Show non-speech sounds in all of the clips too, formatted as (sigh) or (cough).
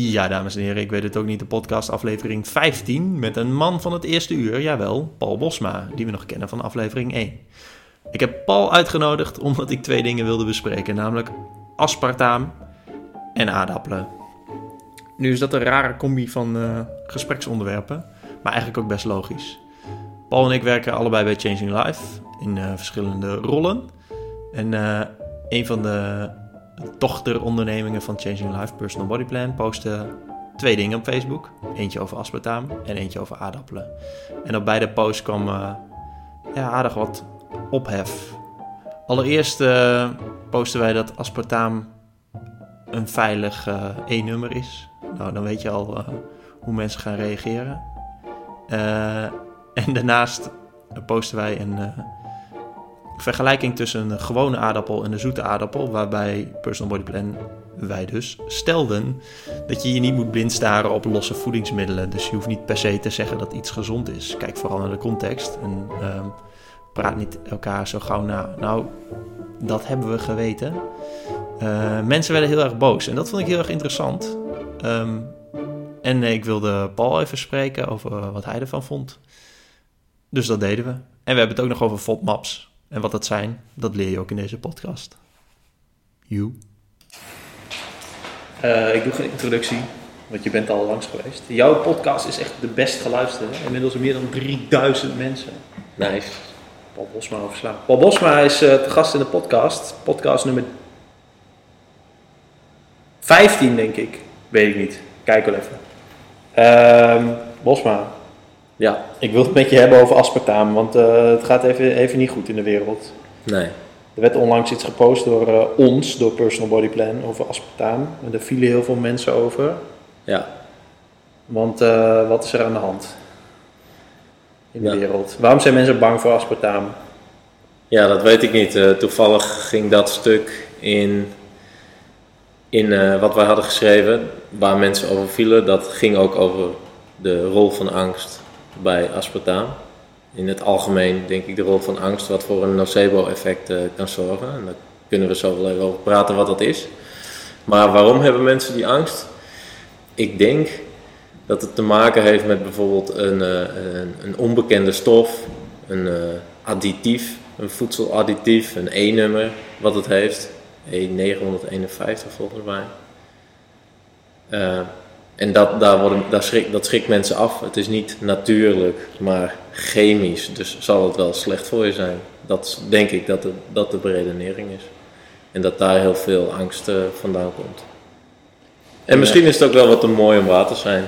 Ja, dames en heren, ik weet het ook niet. De podcast aflevering 15 met een man van het eerste uur, jawel, Paul Bosma, die we nog kennen van aflevering 1. Ik heb Paul uitgenodigd omdat ik twee dingen wilde bespreken, namelijk aspartaam en aardappelen. Nu is dat een rare combi van uh, gespreksonderwerpen, maar eigenlijk ook best logisch. Paul en ik werken allebei bij Changing Life in uh, verschillende rollen. En uh, een van de dochterondernemingen van Changing Life, Personal Body Plan, postte twee dingen op Facebook. Eentje over aspartaam en eentje over aardappelen. En op beide posts kwam uh, ja, aardig wat ophef. Allereerst uh, posten wij dat aspartaam een veilig uh, E-nummer is. Nou, dan weet je al hoe mensen gaan reageren. (laughs) en daarnaast posten wij een vergelijking tussen een gewone aardappel en een zoete aardappel, waarbij Personal Body Plan wij dus stelden dat je je niet moet blind staren op losse voedingsmiddelen. Dus je hoeft niet per se te zeggen dat iets gezond is. Kijk vooral naar de context en uh, praat niet elkaar zo gauw na. Nou, dat hebben we geweten. Uh, mensen werden heel erg boos en dat vond ik heel erg interessant. Um, en ik wilde Paul even spreken over wat hij ervan vond. Dus dat deden we. En we hebben het ook nog over FODMAPs. En wat dat zijn, dat leer je ook in deze podcast. You. Uh, ik doe geen introductie, want je bent al langs geweest. Jouw podcast is echt de best geluisterde. Inmiddels meer dan 3000 mensen. Nice. Paul Bosma overslaan. Paul Bosma is uh, te gast in de podcast. Podcast nummer 15, denk ik. Weet ik niet. Kijk wel even. Uh, Bosma, ja, ik wil het met je hebben over aspartaam, want uh, het gaat even, even niet goed in de wereld. Nee. Er werd onlangs iets gepost door uh, ons, door Personal Body Plan, over aspartaam. En daar vielen heel veel mensen over. Ja. Want uh, wat is er aan de hand in de ja. wereld? Waarom zijn mensen bang voor aspartaam? Ja, dat weet ik niet. toevallig ging dat stuk in, in wat wij hadden geschreven, waar mensen over vielen. Dat ging ook over de rol van angst bij aspartaam. In het algemeen denk ik de rol van angst wat voor een nocebo-effect uh, kan zorgen. En daar kunnen we zo wel even over praten wat dat is. Maar waarom hebben mensen die angst? Ik denk dat het te maken heeft met bijvoorbeeld een, uh, een, een, onbekende stof, een uh, additief, een voedseladditief, een E-nummer wat het heeft. E951 volgens mij. En dat, daar worden, daar schrik, dat schrikt mensen af. Het is niet natuurlijk, maar chemisch. Dus zal het wel slecht voor je zijn. Dat denk ik dat de, dat de beredenering is. En dat daar heel veel angst uh, vandaan komt. En misschien is het ook wel wat te mooi om waar te zijn.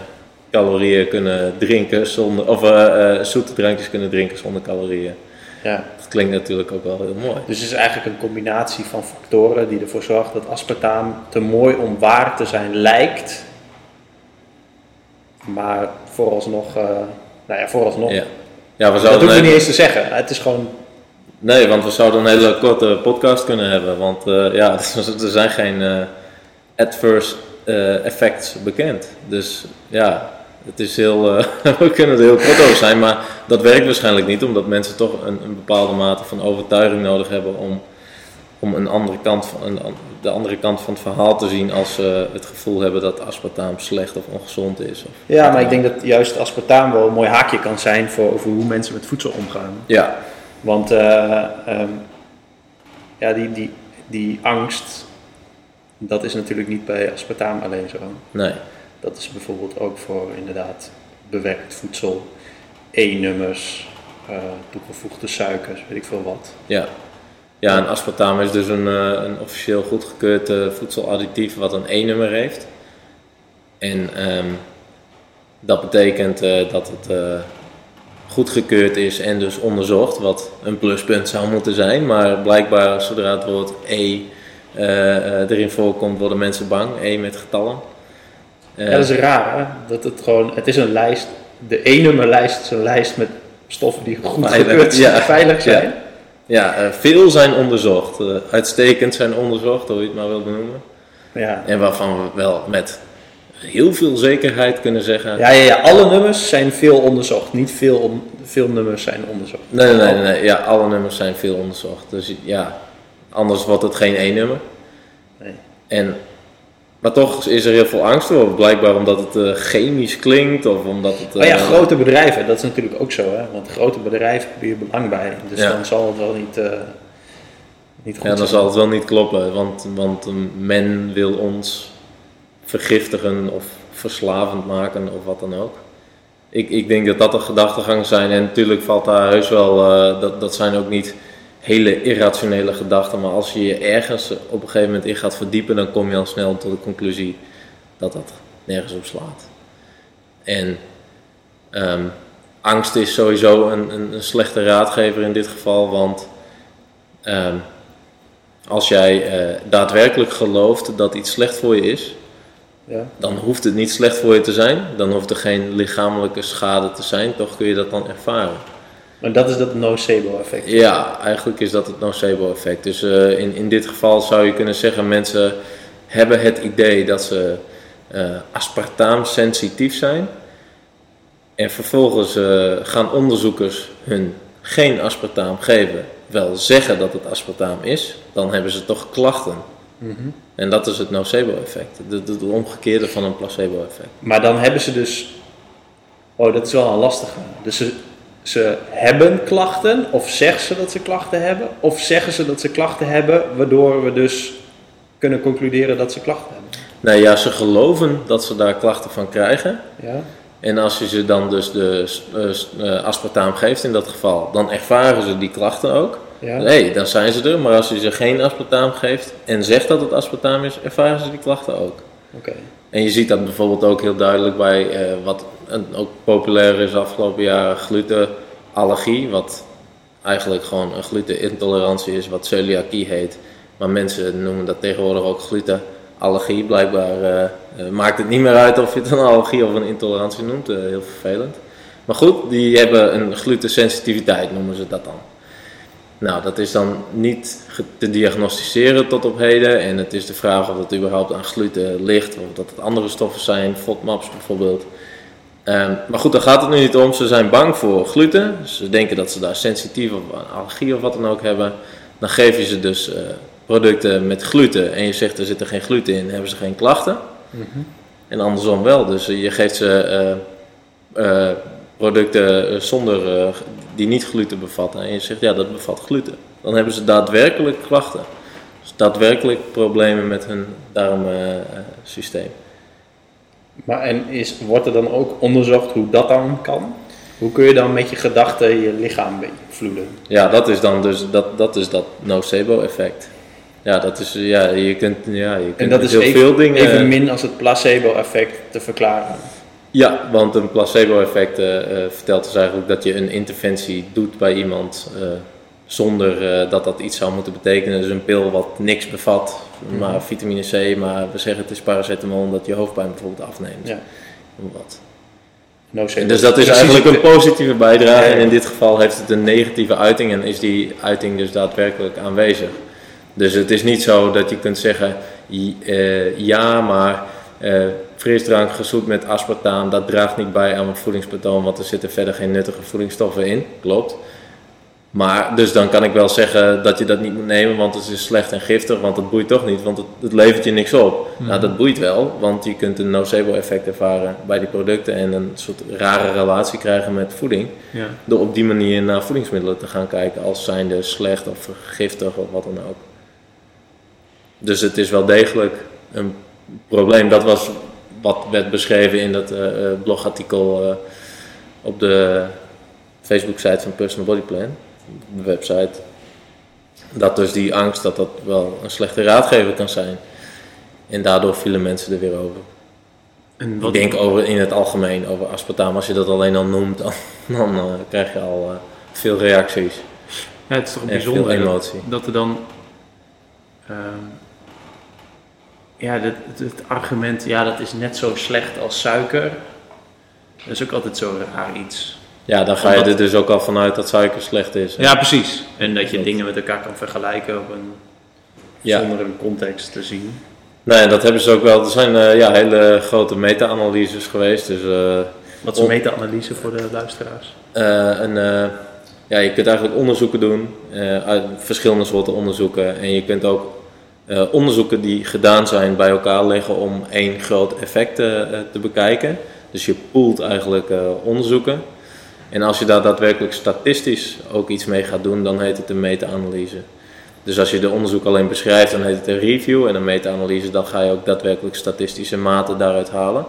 Calorieën kunnen drinken zonder, of uh, uh, zoete drankjes kunnen drinken zonder calorieën. Ja. Dat klinkt natuurlijk ook wel heel mooi. Dus het is eigenlijk een combinatie van factoren die ervoor zorgt dat aspartaam te mooi om waar te zijn lijkt, maar vooralsnog, uh, nou ja, vooralsnog. Ja. Ja, we dat hoef je niet eens te zeggen. Het is gewoon. Nee, want we zouden een hele korte podcast kunnen hebben. Want uh, ja, (laughs) er zijn geen uh, adverse effects bekend. Dus ja, het is heel, (laughs) we kunnen er heel kort over zijn. Maar dat werkt waarschijnlijk niet, omdat mensen toch een, een bepaalde mate van overtuiging nodig hebben om om een andere kant van, de andere kant van het verhaal te zien als ze het gevoel hebben dat aspartaam slecht of ongezond is. Of ja, maar ik denk dat juist aspartaam wel een mooi haakje kan zijn voor over hoe mensen met voedsel omgaan. Ja. Want uh, um, ja, die, die, die angst, dat is natuurlijk niet bij aspartaam alleen zo. Nee. Dat is bijvoorbeeld ook voor inderdaad bewerkt voedsel, E-nummers, uh, toegevoegde suikers, weet ik veel wat. Ja. Ja, een aspartaam is dus een, uh, een officieel goedgekeurd uh, voedseladditief wat een E-nummer heeft. En um, dat betekent uh, dat het goedgekeurd is en dus onderzocht, wat een pluspunt zou moeten zijn. Maar blijkbaar, zodra het woord E erin voorkomt, worden mensen bang. E met getallen. ja, dat is raar, hè? Dat het gewoon, het is een lijst, de E-nummerlijst is een lijst met stoffen die goedgekeurd ja. veilig zijn. Ja. Ja, uh, veel zijn onderzocht. Uh, uitstekend zijn onderzocht, hoe je het maar wilt noemen. Ja. En waarvan we wel met heel veel zekerheid kunnen zeggen. Ja, ja, ja. alle nummers zijn veel onderzocht. Niet veel, on, veel nummers zijn onderzocht. Nee, nee, nee, nee, Ja, alle nummers zijn veel onderzocht. Dus ja, anders wordt het geen één nummer. Nee. En Maar toch is er heel veel angst voor. Blijkbaar omdat het eh, chemisch klinkt of omdat het... Maar ja, eh, grote bedrijven, dat is natuurlijk ook zo, hè? Want grote bedrijven hebben hier belang bij. Dus Ja. dan zal het wel niet, eh, niet goed Ja, dan zijn. zal het wel niet kloppen, want, want men wil ons vergiftigen of verslavend maken of wat dan ook. Ik, ik denk dat dat de gedachtegangen zijn en natuurlijk valt daar heus wel, dat, dat zijn ook niet hele irrationele gedachten, maar als je je ergens op een gegeven moment in gaat verdiepen, dan kom je al snel tot de conclusie dat dat nergens op slaat. En ehm, angst is sowieso een, een, een slechte raadgever in dit geval, want ehm, als jij eh, daadwerkelijk gelooft dat iets slecht voor je is, Ja. dan hoeft het niet slecht voor je te zijn. Dan hoeft er geen lichamelijke schade te zijn. Toch kun je dat dan ervaren. Maar dat is dat nocebo-effect. Ja, eigenlijk is dat het nocebo-effect. Dus eh, in, in dit geval zou je kunnen zeggen: mensen hebben het idee dat ze eh aspartaam sensitief zijn. En vervolgens eh, gaan onderzoekers hun geen aspartaam geven, wel zeggen dat het aspartaam is, dan hebben ze toch klachten. Mhm. En dat is het nocebo-effect, het omgekeerde van een placebo-effect. Maar dan hebben ze dus... Oh, dat is wel een lastige. Dus ze, ze hebben klachten, of zeggen ze dat ze klachten hebben, of zeggen ze dat ze klachten hebben, waardoor we dus kunnen concluderen dat ze klachten hebben. Nou ja, ze geloven dat ze daar klachten van krijgen. Ja? En als je ze dan dus de eh, aspartaam geeft in dat geval, dan ervaren ze die klachten ook. Ja? Nee, dan zijn ze er. Maar als je ze geen aspartaam geeft en zegt dat het aspartaam is, ervaren ze die klachten ook. Oké. En je ziet dat bijvoorbeeld ook heel duidelijk bij eh, wat ook populair is afgelopen jaren, glutenallergie. Wat eigenlijk gewoon een glutenintolerantie is, wat celiakie heet. Maar mensen noemen dat tegenwoordig ook glutenallergie. Blijkbaar eh, eh, maakt het niet meer uit of je het een allergie of een intolerantie noemt. heel vervelend. Maar goed, die hebben een glutensensitiviteit, noemen ze dat dan. Nou, dat is dan niet te diagnosticeren tot op heden. En het is de vraag of het überhaupt aan gluten ligt, of dat het andere stoffen zijn, FODMAPs bijvoorbeeld. Ehm, maar goed, daar gaat het nu niet om. Ze zijn bang voor gluten. Ze denken dat ze daar sensitief of een allergie of wat dan ook hebben. Dan geef je ze dus eh, producten met gluten en je zegt er zit er geen gluten in, hebben ze geen klachten. Mhm. En andersom wel. Dus je geeft ze eh, eh, producten eh, zonder, eh, die niet gluten bevatten. En je zegt ja, dat bevat gluten. Dan hebben ze daadwerkelijk klachten. Dus daadwerkelijk problemen met hun darmsysteem. Maar en is, wordt er dan ook onderzocht hoe dat dan kan? Hoe kun je dan met je gedachten je lichaam beïnvloeden? ja, dat is dan dus dat, dat, is dat nocebo-effect. Ja, dat is, eh, ja, je kunt, ja, je kunt En dat is heel even, veel dingen... even min als het placebo-effect te verklaren. Ja, want een placebo-effect eh, eh, vertelt dus eigenlijk dat je een interventie doet bij iemand eh, zonder dat dat iets zou moeten betekenen. Dus een pil wat niks bevat, maar vitamine C, maar we zeggen het is paracetamol omdat je hoofdpijn bijvoorbeeld afneemt. Ja. Wat. En dus dat is eigenlijk een positieve bijdrage en in dit geval heeft het een negatieve uiting en is die uiting dus daadwerkelijk aanwezig. Dus het is niet zo dat je kunt zeggen, ja, maar eh, frisdrank gezoet met aspartaam, dat draagt niet bij aan mijn voedingspatroon, want er zitten verder geen nuttige voedingsstoffen in. Klopt. Maar, dus dan kan ik wel zeggen dat je dat niet moet nemen, want het is slecht en giftig, want het boeit toch niet, want het, het levert je niks op. Nou, dat boeit wel, want je kunt een nocebo-effect ervaren bij die producten en een soort rare relatie krijgen met voeding. Ja. Door op die manier naar voedingsmiddelen te gaan kijken als zijnde slecht of giftig of wat dan ook. Dus het is wel degelijk een probleem. Dat was wat werd beschreven in dat eh, eh, blogartikel eh, op de Facebook-site van Personal Body Plan, de website. Dat dus die angst dat dat wel een slechte raadgever kan zijn. En daardoor vielen mensen er weer over. En Ik wat, denk over in het algemeen over aspartaam. Als je dat alleen al noemt, dan, dan krijg je al veel reacties Ja, het is toch en bijzonder dat, emotie. dat er dan. ehm, ja, het, het, argument, ja, dat is net zo slecht als suiker. Dat is ook altijd zo raar iets. Ja, dan ga je Omdat- er dus ook al vanuit dat suiker slecht is. Ja, precies. En dat je dingen met elkaar kan vergelijken op een, Ja. zonder een context te zien. Nee, dat hebben ze ook wel. Er zijn eh, ja, hele grote meta-analyses geweest. Dus eh, Wat is een meta-analyse voor de luisteraars? eh, een, ja, je kunt eigenlijk onderzoeken doen, uit verschillende soorten onderzoeken. En je kunt ook eh, onderzoeken die gedaan zijn bij elkaar leggen om één groot effect eh, eh, te bekijken. Dus je poelt eigenlijk onderzoeken. En als je daar daadwerkelijk statistisch ook iets mee gaat doen, dan heet het een meta-analyse. Dus als je de onderzoek alleen beschrijft, dan heet het een review. En een meta-analyse, dan ga je ook daadwerkelijk statistische maten daaruit halen.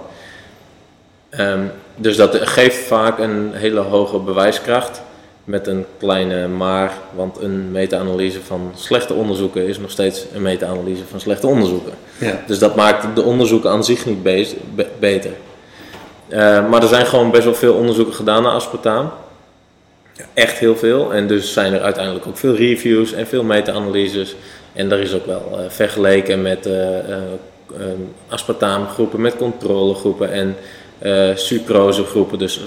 Ehm, dus dat geeft vaak een hele hoge bewijskracht met een kleine maar. Want een meta-analyse van slechte onderzoeken is nog steeds een meta-analyse van slechte onderzoeken. Ja. Dus dat maakt de onderzoeken aan zich niet be- be- beter. Eh, maar er zijn gewoon best wel veel onderzoeken gedaan naar aspartaam. Echt heel veel. En dus zijn er uiteindelijk ook veel reviews en veel meta-analyses. En daar is ook wel eh, vergeleken met eh, aspartaamgroepen, met controlegroepen en sucrosegroepen, dus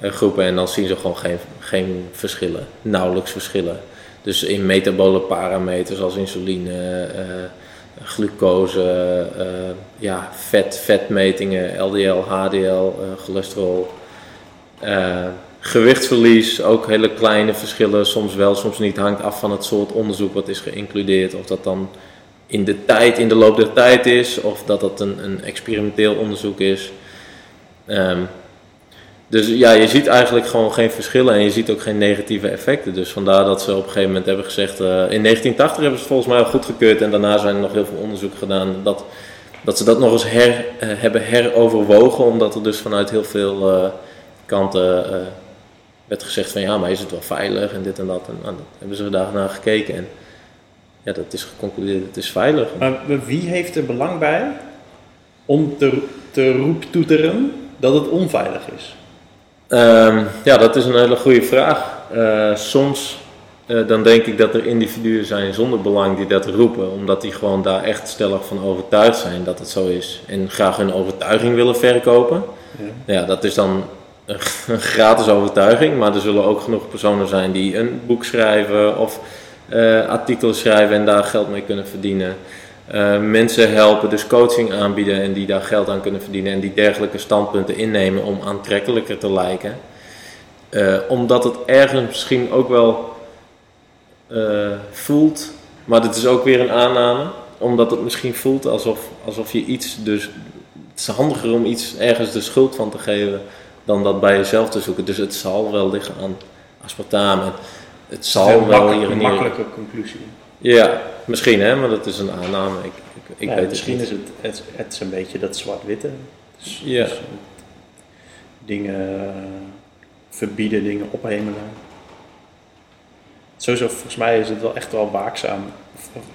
suikergroepen. En dan zien ze gewoon geen, geen verschillen, nauwelijks verschillen. Dus in metabole parameters als insuline, eh, glucose, eh, ja, vet, vetmetingen, LDL, HDL, eh, cholesterol. Eh, gewichtsverlies, ook hele kleine verschillen, soms wel, soms niet. Hangt af van het soort onderzoek wat is geïncludeerd. Of dat dan in de tijd, in de loop der tijd is, of dat dat een, een experimenteel onderzoek is. Ehm, dus ja, je ziet eigenlijk gewoon geen verschillen en je ziet ook geen negatieve effecten. Dus vandaar dat ze op een gegeven moment hebben gezegd, eh, in 1980 hebben ze het volgens mij al goedgekeurd en daarna zijn er nog heel veel onderzoek gedaan dat, dat ze dat nog eens her, eh, hebben heroverwogen, omdat er dus vanuit heel veel eh, kanten werd gezegd van ja, maar is het wel veilig en dit en dat. En nou, dat hebben ze daarna gekeken en ja, dat is geconcludeerd, het is veilig. Maar wie heeft er belang bij om te, te roeptoeteren dat het onveilig is? Ehm, ja, dat is een hele goede vraag. Eh, soms eh, dan denk ik dat er individuen zijn zonder belang die dat roepen, omdat die gewoon daar echt stellig van overtuigd zijn dat het zo is en graag hun overtuiging willen verkopen. Ja. Ja, dat is dan een, (laughs) een gratis overtuiging, maar er zullen ook genoeg personen zijn die een boek schrijven of eh, artikelen schrijven en daar geld mee kunnen verdienen. Eh, mensen helpen, dus coaching aanbieden en die daar geld aan kunnen verdienen en die dergelijke standpunten innemen om aantrekkelijker te lijken. Eh, omdat het ergens misschien ook wel eh, voelt, maar dit is ook weer een aanname, omdat het misschien voelt alsof, alsof je iets, dus het is handiger om iets ergens de schuld van te geven dan dat bij jezelf te zoeken. Dus het zal wel liggen aan aspartaam en het zal wel hier en een makkelijke conclusie. Ja, misschien hè, maar dat is een aanname. Ik, ik, ik Ja, weet misschien het is het, het, het is een beetje dat zwart-witte. Dus, Ja. dus, dingen verbieden, dingen ophemelen. Sowieso, volgens mij is het wel echt wel waakzaam,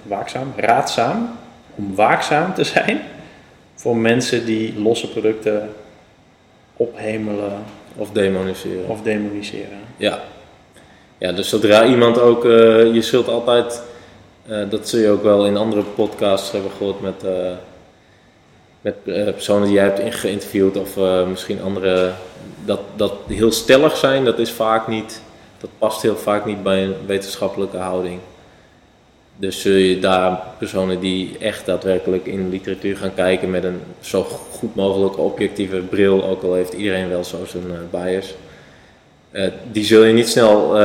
waakzaam, raadzaam, om waakzaam te zijn voor mensen die losse producten ophemelen Of demoniseren. of demoniseren. Ja. ja, dus zodra iemand ook, eh, je zult altijd, eh, dat zul je ook wel in andere podcasts hebben gehoord met, eh, met eh, personen die jij hebt geïnterviewd of misschien andere, dat, dat heel stellig zijn, dat is vaak niet, dat past heel vaak niet bij een wetenschappelijke houding. Dus zul je daar personen die echt daadwerkelijk in literatuur gaan kijken met een zo goed mogelijke objectieve bril, ook al heeft iedereen wel zo zijn bias, die zul je niet snel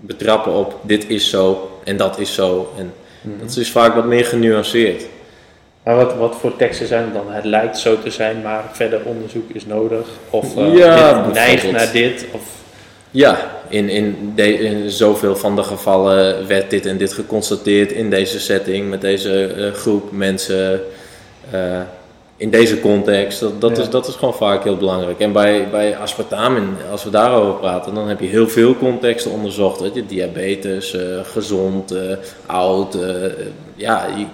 betrappen op dit is zo en dat is zo. En dat is vaak wat meer genuanceerd. Maar wat, wat voor teksten zijn het dan? Het lijkt zo te zijn, maar verder onderzoek is nodig. Of Ja, dit neigt naar dit. Of, Ja, in, in, de, in zoveel van de gevallen werd dit en dit geconstateerd in deze setting, met deze eh, groep mensen, eh, in deze context. Dat, dat, Ja. is, dat is gewoon vaak heel belangrijk. En bij, bij aspartaam, als we daarover praten, dan heb je heel veel contexten onderzocht. Weet je, diabetes, eh, gezond, eh, oud, eh, ja, je-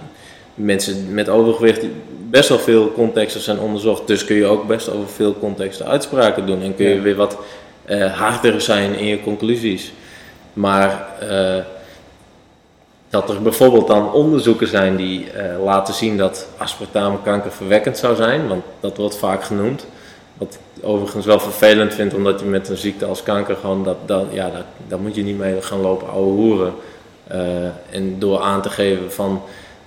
mensen met overgewicht, best wel veel contexten zijn onderzocht. Dus kun je ook best over veel contexten uitspraken doen en kun je Ja. weer wat harder zijn in je conclusies. Maar dat er bijvoorbeeld dan onderzoeken zijn die eh, laten zien dat aspartame kankerverwekkend zou zijn, want dat wordt vaak genoemd. Wat ik overigens wel vervelend vind, omdat je met een ziekte als kanker gewoon dat, dat ja, daar, daar moet je niet mee gaan lopen ouwe hoeren. Eh, en door aan te geven van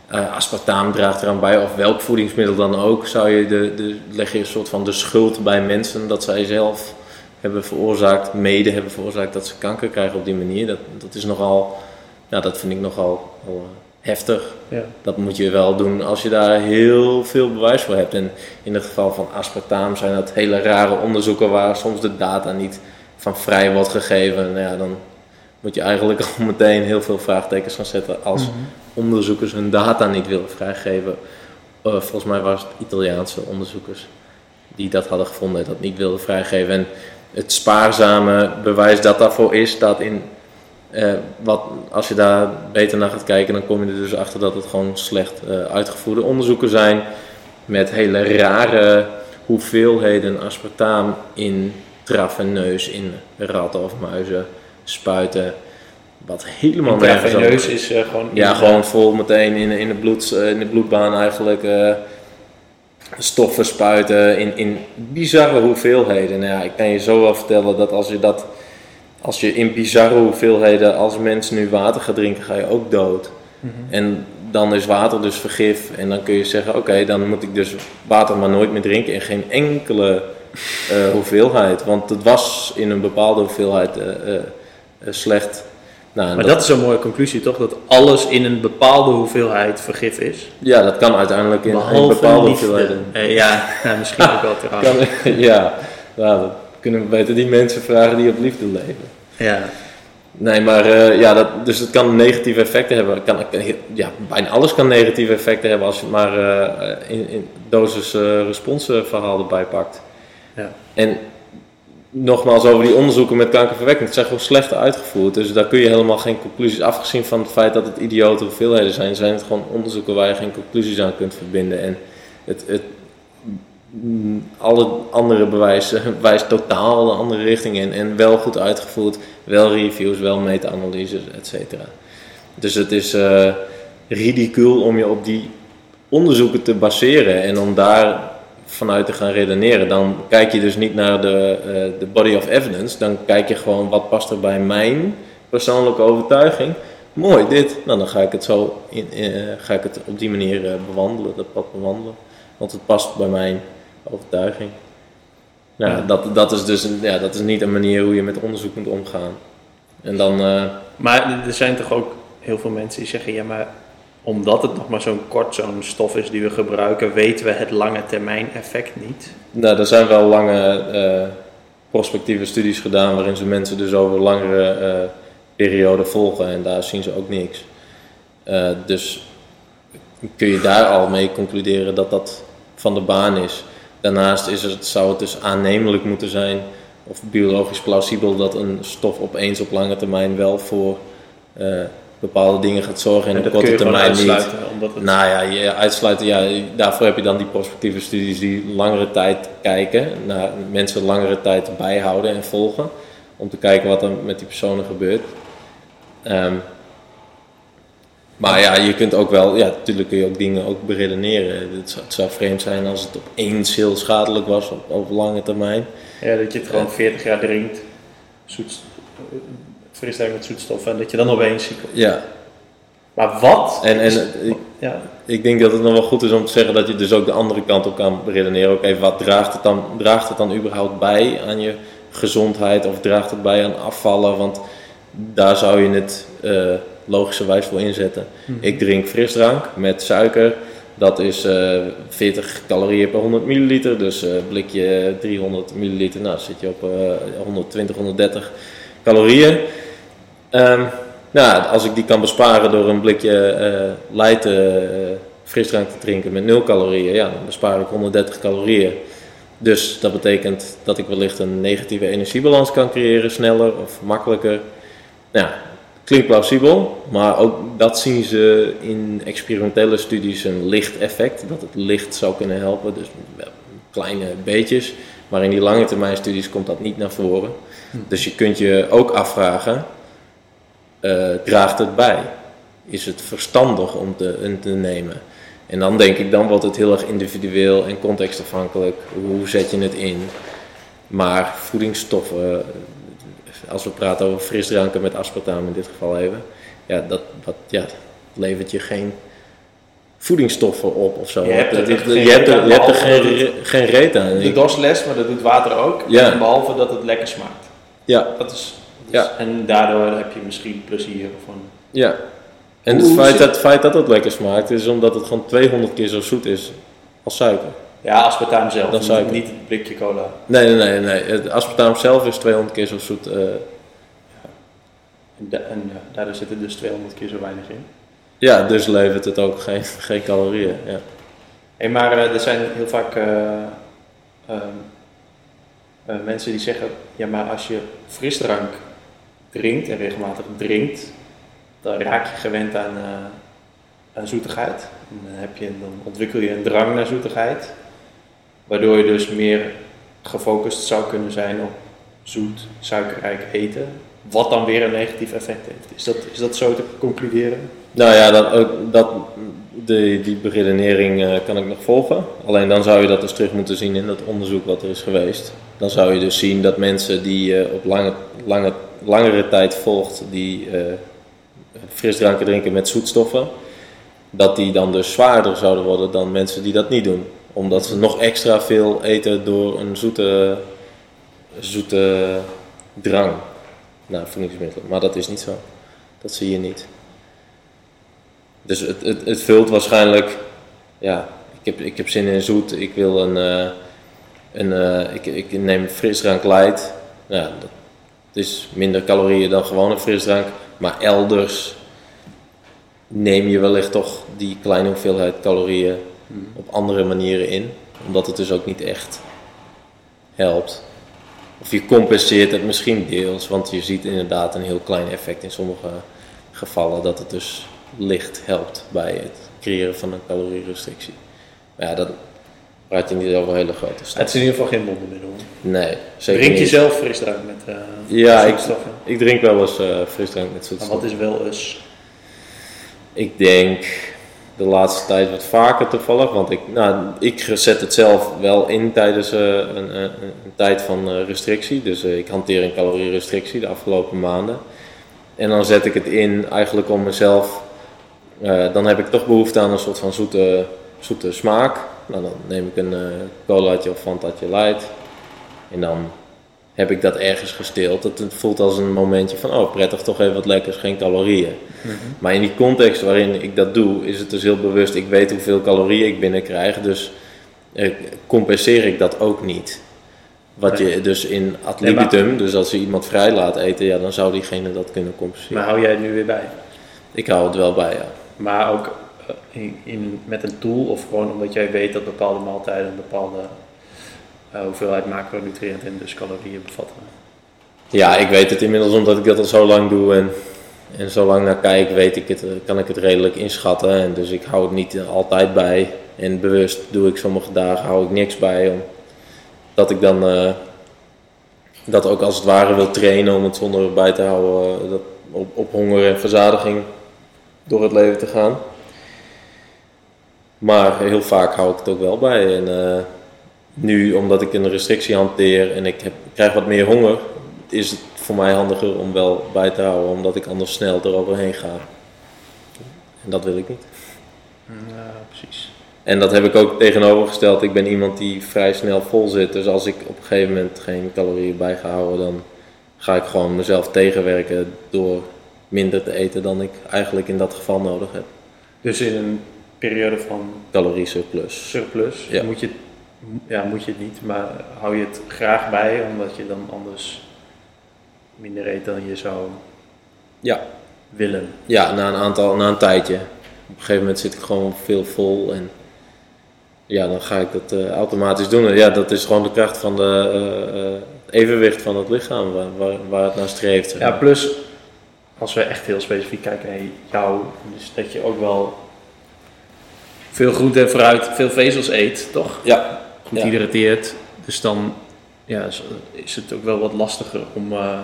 eh aspartaam draagt eraan bij, of welk voedingsmiddel dan ook, zou je de, de, leg je een soort van de schuld bij mensen dat zij zelf hebben veroorzaakt, mede hebben veroorzaakt dat ze kanker krijgen op die manier. Dat, dat is nogal, ja, dat vind ik nogal wel, heftig. Ja. Dat moet je wel doen als je daar heel veel bewijs voor hebt. En in het geval van aspartaam zijn dat hele rare onderzoeken waar soms de data niet van vrij wordt gegeven. Nou ja, dan moet je eigenlijk (laughs) al meteen heel veel vraagtekens gaan zetten als onderzoekers hun data niet willen vrijgeven. Eh, volgens mij was het Italiaanse onderzoekers die dat hadden gevonden en dat niet wilden vrijgeven. En het spaarzame bewijs dat daarvoor is, staat in. Eh, wat, als je daar beter naar gaat kijken, dan kom je er dus achter dat het gewoon slecht eh, uitgevoerde onderzoeken zijn. Met hele rare hoeveelheden aspartaam in traveneus, in ratten of muizen spuiten. Wat helemaal nergens Intraveneus is eh, gewoon... ja, gewoon vol meteen in, in, de, bloed, in de bloedbaan eigenlijk stoffen spuiten in, in bizarre hoeveelheden. Nou ja, ik kan je zo wel vertellen dat als je dat, als je in bizarre hoeveelheden als mens nu water gaat drinken, ga je ook dood. Mhm. En dan is water dus vergif en dan kun je zeggen, oké, dan moet ik dus water maar nooit meer drinken in geen enkele eh, (laughs) hoeveelheid. Want het was in een bepaalde hoeveelheid eh, eh, slecht. Nou, Maar dat is een mooie conclusie toch? Dat alles in een bepaalde hoeveelheid vergif is. Ja, dat kan uiteindelijk in, in Behalve bepaalde hoeveelheden. Ja, (laughs) ja, misschien ook wel trouwens. (laughs) Ja, nou, dat kunnen we beter die mensen vragen die op liefde leven. Ja. Nee, maar eh, ja, dat, dus het kan negatieve effecten hebben. Kan, ja, bijna alles kan negatieve effecten hebben als je het maar eh, in, in dosis-respons verhaal erbij pakt. Ja. En nogmaals over die onderzoeken met kankerverwekking. Het zijn gewoon slecht uitgevoerd. Dus daar kun je helemaal geen conclusies, afgezien van het feit dat het idiote hoeveelheden zijn, zijn het gewoon onderzoeken waar je geen conclusies aan kunt verbinden. En het, het, alle andere bewijzen (laughs) wijst totaal de andere richting in. En wel goed uitgevoerd, wel reviews, wel meta-analyses, et cetera. Dus het is ridicuul om je op die onderzoeken te baseren en om daar vanuit te gaan redeneren. Dan kijk je dus niet naar de, eh, de body of evidence, dan kijk je gewoon wat past er bij mijn persoonlijke overtuiging. Mooi, dit. Nou, dan ga ik het zo in, eh, ga ik het op die manier bewandelen, dat pad bewandelen. Want het past bij mijn overtuiging. Nou, Ja. dat, dat is dus een, ja, dat is niet een manier hoe je met onderzoek moet omgaan. En dan, eh, Maar er zijn toch ook heel veel mensen die zeggen, ja maar omdat het nog maar zo'n kort zo'n stof is die we gebruiken, weten we het lange termijn effect niet. Nou, er zijn wel lange eh, prospectieve studies gedaan waarin ze mensen dus over een langere eh periode volgen en daar zien ze ook niks. Dus kun je daar al mee concluderen dat dat van de baan is. Daarnaast is het, zou het dus aannemelijk moeten zijn of biologisch plausibel dat een stof opeens op lange termijn wel voor eh, bepaalde dingen gaat zorgen en En op korte termijn niet. uitsluiten. Omdat het, Nou ja, je uitsluiten, ja, daarvoor heb je dan die prospectieve studies die langere tijd kijken, naar mensen langere tijd bijhouden en volgen, om te kijken wat er met die personen gebeurt. Ehm, maar ja, je kunt ook wel, ja, natuurlijk kun je ook dingen ook beredeneren. Het zou, het zou vreemd zijn als het opeens heel schadelijk was op, op lange termijn. ja, dat je het gewoon 40 jaar drinkt, zoet, frisdrank met zoetstoffen, en dat je dan opeens ziek wordt. Ja, Maar wat? en, en ik, Ja, ik denk dat het nog wel goed is om te zeggen dat je dus ook de andere kant op kan redeneren. Ook even, wat draagt het dan, draagt het dan überhaupt bij aan je gezondheid of draagt het bij aan afvallen? Want daar zou je het eh, logischerwijs voor inzetten. Ik drink frisdrank met suiker. Dat is eh 40 calorieën per 100 milliliter. Dus eh blikje 300 milliliter. Nou, zit je op eh 120, 130 calorieën. Ehm, nou, als ik die kan besparen door een blikje eh light eh, frisdrank te drinken met 0 calorieën, ja, dan bespaar ik 130 calorieën. Dus dat betekent dat ik wellicht een negatieve energiebalans kan creëren, sneller of makkelijker. Nou, klinkt plausibel, maar ook dat zien ze in experimentele studies een licht effect, dat het licht zou kunnen helpen, dus kleine beetjes. Maar in die lange termijn studies komt dat niet naar voren. Dus je kunt je ook afvragen, eh, draagt het bij? Is het verstandig om te, om te nemen? En dan denk ik, dan wordt het heel erg individueel en contextafhankelijk. Hoe zet je het in? Maar voedingsstoffen, als we praten over frisdranken met aspartaam in dit geval even, ja, dat, dat ja, levert je geen voedingsstoffen op of zo. Je hebt er Dat- je, geen hebt er, je hebt er geen, dat geen reet aan. de DOS-les, maar dat doet water ook. Ja. Behalve dat het lekker smaakt. ja, Dat is, Ja. En daardoor heb je misschien plezier van. ja. En het feit dat, het feit dat het lekker smaakt is omdat het gewoon 200 keer zo zoet is als suiker. Ja, aspartaam zelf, Dat niet, zou ik- niet het blikje cola. Nee, nee, nee. nee. Het aspartaam zelf is 200 keer zo zoet. eh, En, da- en ja, daardoor zit er dus 200 keer zo weinig in. ja, dus levert het ook geen, (laughs) geen calorieën. Ja. Hey, maar eh, er zijn heel vaak eh, ehm, eh, mensen die zeggen, ja maar als je frisdrank drinkt en regelmatig drinkt, dan raak je gewend aan, eh, aan zoetigheid. En dan, heb je, dan ontwikkel je een drang naar zoetigheid, waardoor je dus meer gefocust zou kunnen zijn op zoet, suikerrijk eten, wat dan weer een negatief effect heeft. Is dat, is dat zo te concluderen? Nou ja, dat, dat, die, beredenering eh, kan ik nog volgen. Alleen dan zou je dat dus terug moeten zien in dat onderzoek wat er is geweest. Dan zou je dus zien dat mensen die je op lange, lange, langere tijd volgt, die eh, frisdranken drinken met zoetstoffen, dat die dan dus zwaarder zouden worden dan mensen die dat niet doen. Omdat ze nog extra veel eten door een zoete, zoete drang naar voedingsmiddelen. Maar dat is niet zo. Dat zie je niet. Dus het, het, het vult waarschijnlijk, ja, ik heb, ik heb zin in zoet, ik wil een, eh, een eh, ik, ik neem frisdrank light. Ja, dat is minder calorieën dan gewone frisdrank, maar elders neem je wellicht toch die kleine hoeveelheid calorieën op andere manieren in, omdat het dus ook niet echt helpt. Of je compenseert het misschien deels, want je ziet inderdaad een heel klein effect in sommige gevallen dat het dus licht helpt bij het creëren van een calorierestrictie. Maar ja, dan praat je niet over hele grote Het stappen. is in ieder geval geen wondermiddel. Nee, zeker Drink je niet. zelf frisdrank met eh Ja, ik, zoetstoffen? ik drink wel eens eh, frisdrank met Maar zoetstof. wat is wel eens? Ik denk de laatste tijd wat vaker toevallig, want ik, nou, ik zet het zelf wel in tijdens eh, een, een, een tijd van eh, restrictie. Dus eh, ik hanteer een calorierestrictie de afgelopen maanden. En dan zet ik het in eigenlijk om mezelf, eh, dan heb ik toch behoefte aan een soort van zoete, zoete smaak. Nou, dan neem ik een eh colaatje of fantatje light. En dan heb ik dat ergens gesteeld. Het het voelt als een momentje van, oh prettig, toch even wat lekkers, geen calorieën. Maar in die context waarin ik dat doe, is het dus heel bewust. Ik weet hoeveel calorieën ik binnenkrijg, dus eh, compenseer ik dat ook niet. Wat je dus in ad Nee, libitum, dus als je iemand vrij laat eten, ja, dan zou diegene dat kunnen compenseren. Maar hou jij het nu weer bij? Ik hou het wel bij, ja. Maar ook eh, in, in- met een tool of gewoon omdat jij weet dat bepaalde maaltijden een bepaalde hoeveelheid macronutriënten en dus calorieën bevatten. Ja, ik weet het inmiddels omdat ik dat al zo lang doe en, en zo lang naar kijk, weet ik het, eh, kan ik het redelijk inschatten. En dus ik hou het niet eh, altijd bij. En bewust doe ik sommige dagen hou ik niks bij. Omdat ik dan eh, dat ook als het ware wil trainen om het zonder bij te houden. eh, dat op, op honger en verzadiging door het leven te gaan. Maar heel vaak hou ik het ook wel bij. En eh, nu, omdat ik een restrictie hanteer en ik, heb, krijg wat meer honger, is het voor mij handiger om wel bij te houden, omdat ik anders snel eroverheen ga. En dat wil ik niet. Ja, precies. En dat heb ik ook tegenovergesteld. Ik ben iemand die vrij snel vol zit. Dus als ik op een gegeven moment geen calorieën bij ga houden, dan ga ik gewoon mezelf tegenwerken door minder te eten dan ik eigenlijk in dat geval nodig heb. Dus in een periode van Calorie surplus. surplus Ja. moet, je, ja, moet je het niet, maar hou je het graag bij omdat je dan anders minder eet dan je zou Ja. willen. Ja, na een aantal, na een tijdje. Op een gegeven moment zit ik gewoon veel vol en ja, dan ga ik dat eh, automatisch doen. En ja, dat is gewoon de kracht van de eh, eh, evenwicht van het lichaam waar, waar, waar het naar streeft. zeg Ja, plus als we echt heel specifiek kijken naar jou, dus dat je ook wel veel groente en fruit, veel vezels eet, toch? ja, Hydrateert. Dus dan ja, is- het ook wel wat lastiger om eh,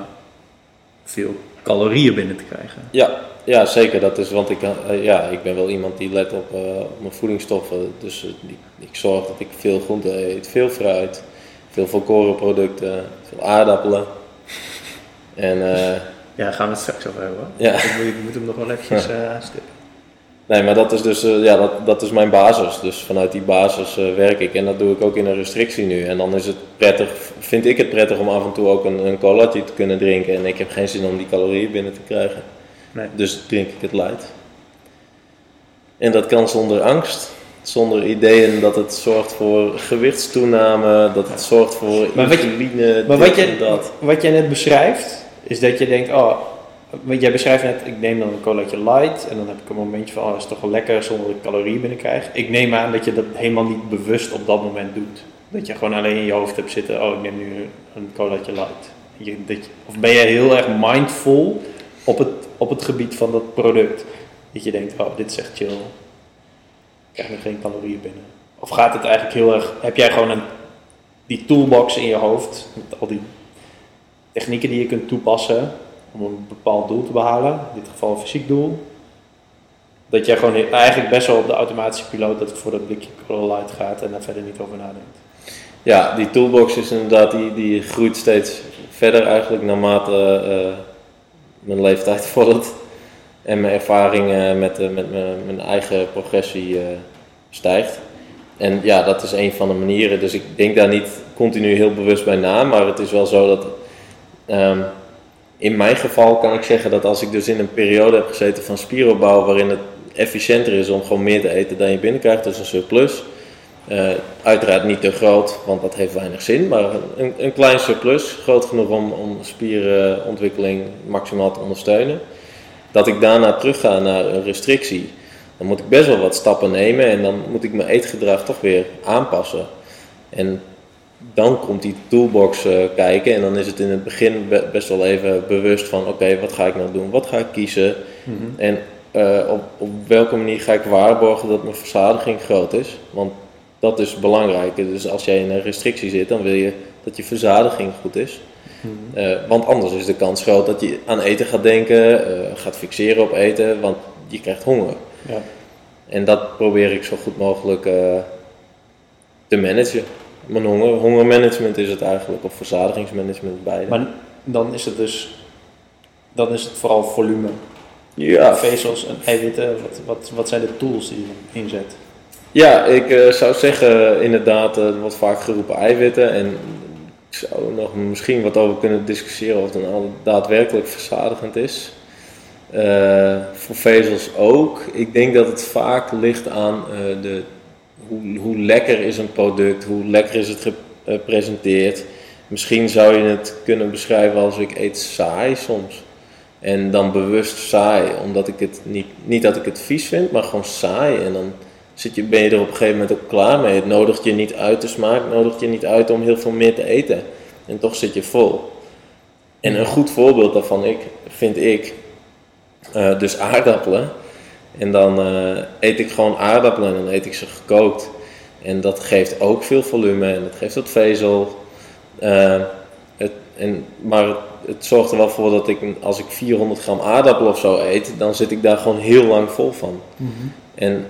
veel calorieën binnen te krijgen. ja, ja, zeker. Dat is, want ik, eh, ja, ik ben wel iemand die let op, eh, op mijn voedingsstoffen. Dus ik, ik zorg dat ik veel groente eet, veel fruit, veel volkorenproducten, veel aardappelen. En Ja, daar gaan we het straks over hebben. hoor. Ja. Ik, moet, ik moet hem nog wel eventjes eh stippen. Nee, maar dat is dus eh, ja, dat, dat is mijn basis. Dus vanuit die basis eh, werk ik en dat doe ik ook in een restrictie nu. En dan is het prettig, vind ik het prettig om af en toe ook een, een colaatje te kunnen drinken. En ik heb geen zin om die calorieën binnen te krijgen. Nee. Dus drink ik het light. En dat kan zonder angst, zonder ideeën dat het zorgt voor gewichtstoename, dat het zorgt voor Maar wat je- insuline, Maar wat, je, dat. wat jij net beschrijft, is dat je denkt, oh, want jij beschrijft net, ik neem dan een colaatje light en dan heb ik een momentje van, oh, dat is toch wel lekker zonder dat ik calorieën binnenkrijg. Ik neem aan dat je dat helemaal niet bewust op dat moment doet. Dat je gewoon alleen in je hoofd hebt zitten, oh, ik neem nu een colaatje light. Je, of ben je heel erg mindful op het, op het gebied van dat product? Dat je denkt, oh, dit is echt chill. Ik krijg nog geen calorieën binnen. Of gaat het eigenlijk heel erg, heb jij gewoon een, die toolbox in je hoofd, met al die technieken die je kunt toepassen om een bepaald doel te behalen, in dit geval een fysiek doel. Dat jij gewoon eigenlijk best wel op de automatische piloot dat het voor dat blikje Light gaat en daar verder niet over nadenkt. Ja, die toolbox is inderdaad, die, die groeit steeds verder eigenlijk naarmate eh, mijn leeftijd (laughs) vordert. En mijn ervaring met, eh, met mijn, mijn eigen progressie eh, stijgt. En ja, dat is een van de manieren. Dus ik denk daar niet continu heel bewust bij na. Maar het is wel zo dat ehm, in mijn geval kan ik zeggen dat als ik dus in een periode heb gezeten van spieropbouw waarin het efficiënter is om gewoon meer te eten dan je binnenkrijgt, dus een surplus. Eh, uiteraard niet te groot, want dat heeft weinig zin, maar een, een klein surplus, groot genoeg om, om spierenontwikkeling maximaal te ondersteunen. Dat ik daarna terug ga naar een restrictie, dan moet ik best wel wat stappen nemen en dan moet ik mijn eetgedrag toch weer aanpassen. En dan komt die toolbox eh, kijken en dan is het in het begin be- best wel even bewust van oké, wat ga ik nou doen, wat ga ik kiezen en eh, op, op welke manier ga ik waarborgen dat mijn verzadiging groot is. Want dat is belangrijk. Dus als jij in een restrictie zit, dan wil je dat je verzadiging goed is. Eh, want anders is de kans groot dat je aan eten gaat denken, gaat fixeren op eten, want je krijgt honger. Ja. En dat probeer ik zo goed mogelijk te managen. Mijn honger, hongermanagement is het eigenlijk, of verzadigingsmanagement beide. Maar dan is het dus, dan is het vooral volume. ja, Vezels en eiwitten, wat, wat, wat zijn de tools die je inzet? Ja, ik eh, zou zeggen inderdaad, eh, er wordt vaak geroepen eiwitten en ik zou er nog misschien wat over kunnen discussiëren of het dan daadwerkelijk verzadigend is. Eh, voor vezels ook. Ik denk dat het vaak ligt aan eh, de, hoe, lekker is een product, hoe lekker is het gepresenteerd. Misschien zou je het kunnen beschrijven als ik eet saai soms. En dan bewust saai, omdat ik het niet, niet dat ik het vies vind, maar gewoon saai. En dan zit je, ben je er op een gegeven moment ook klaar mee. Het nodigt je niet uit de smaak, nodigt je niet uit om heel veel meer te eten. En toch zit je vol. En een goed voorbeeld daarvan ik, vind ik, eh, dus aardappelen. En dan eh, eet ik gewoon aardappelen en dan eet ik ze gekookt. En dat geeft ook veel volume en dat geeft wat vezel. Eh, het, en, maar het, het zorgt er wel voor dat ik, als ik 400 gram aardappel of zo eet, dan zit ik daar gewoon heel lang vol van. En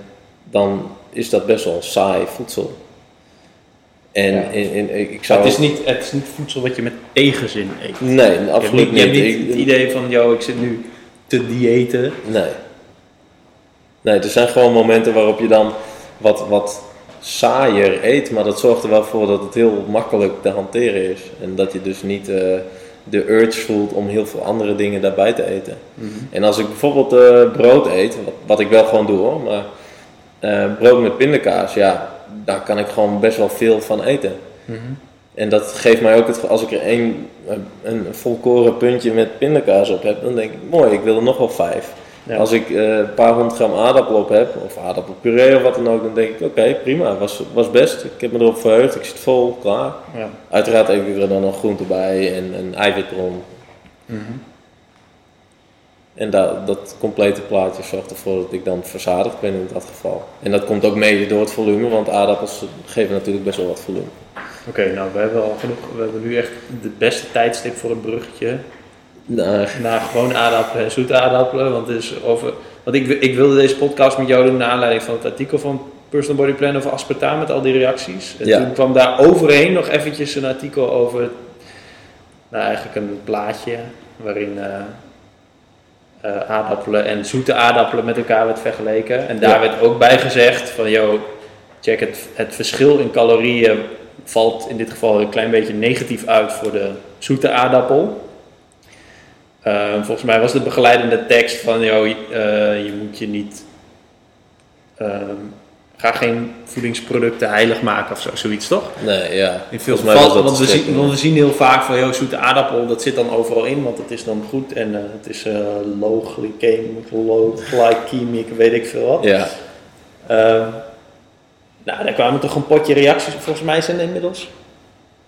dan is dat best wel saai voedsel. En Ja. in, in, ik ik zou... Het is, niet, het is niet voedsel wat je met tegenzin eet. Nee, Je absoluut niet, je hebt niet. het idee van, yo, ik zit nu te diëten. Nee. Nee, er zijn gewoon momenten waarop je dan wat, wat saaier eet, maar dat zorgt er wel voor dat het heel makkelijk te hanteren is. En dat je dus niet eh, de urge voelt om heel veel andere dingen daarbij te eten. En als ik bijvoorbeeld eh, brood eet, wat, wat ik wel gewoon doe hoor, maar eh, brood met pindakaas, ja, daar kan ik gewoon best wel veel van eten. En dat geeft mij ook het, als ik er één, een- een volkoren puntje met pindakaas op heb, dan denk ik, mooi, ik wil er nog wel vijf. Ja. Als ik eh, een paar honderd gram aardappel op heb, of aardappelpuree of wat dan ook, dan denk ik, oké, prima, was, was best. Ik heb me erop verheugd, ik zit vol, klaar. Ja. Uiteraard eet ik er dan nog groente bij en een eiwitbron. En dat, dat complete plaatje zorgt ervoor dat ik dan verzadigd ben in dat geval. En dat komt ook mede door het volume, want aardappels geven natuurlijk best wel wat volume. Oké, nou we hebben al genoeg, we hebben nu echt de beste tijdstip voor een bruggetje Nou, naar gewoon aardappelen en zoete aardappelen. Want, het is over, want ik, ik wilde deze podcast met jou doen naar aanleiding van het artikel van Personal Body Plan over aspartaam met al die reacties. En Ja. toen kwam daar overheen nog eventjes een artikel over, nou eigenlijk een plaatje waarin eh, eh, aardappelen en zoete aardappelen met elkaar werd vergeleken. En daar Ja. werd ook bij gezegd van, yo, check het, het verschil in calorieën valt in dit geval een klein beetje negatief uit voor de zoete aardappel. Eh, volgens mij was de begeleidende tekst van, joh, eh, je moet je niet ehm, ga geen voedingsproducten heilig maken of zo, zoiets toch? Nee, ja. In veel Volgens mij was gevallen, dat want we, zien, want we zien heel vaak van, joh, zoete aardappel, dat zit dan overal in, want het is dan goed en eh, het is eh low glycemic, low glycemic, weet ik veel wat. Ja, Ehm, nou, daar kwamen toch een potje reacties, volgens mij zijn er inmiddels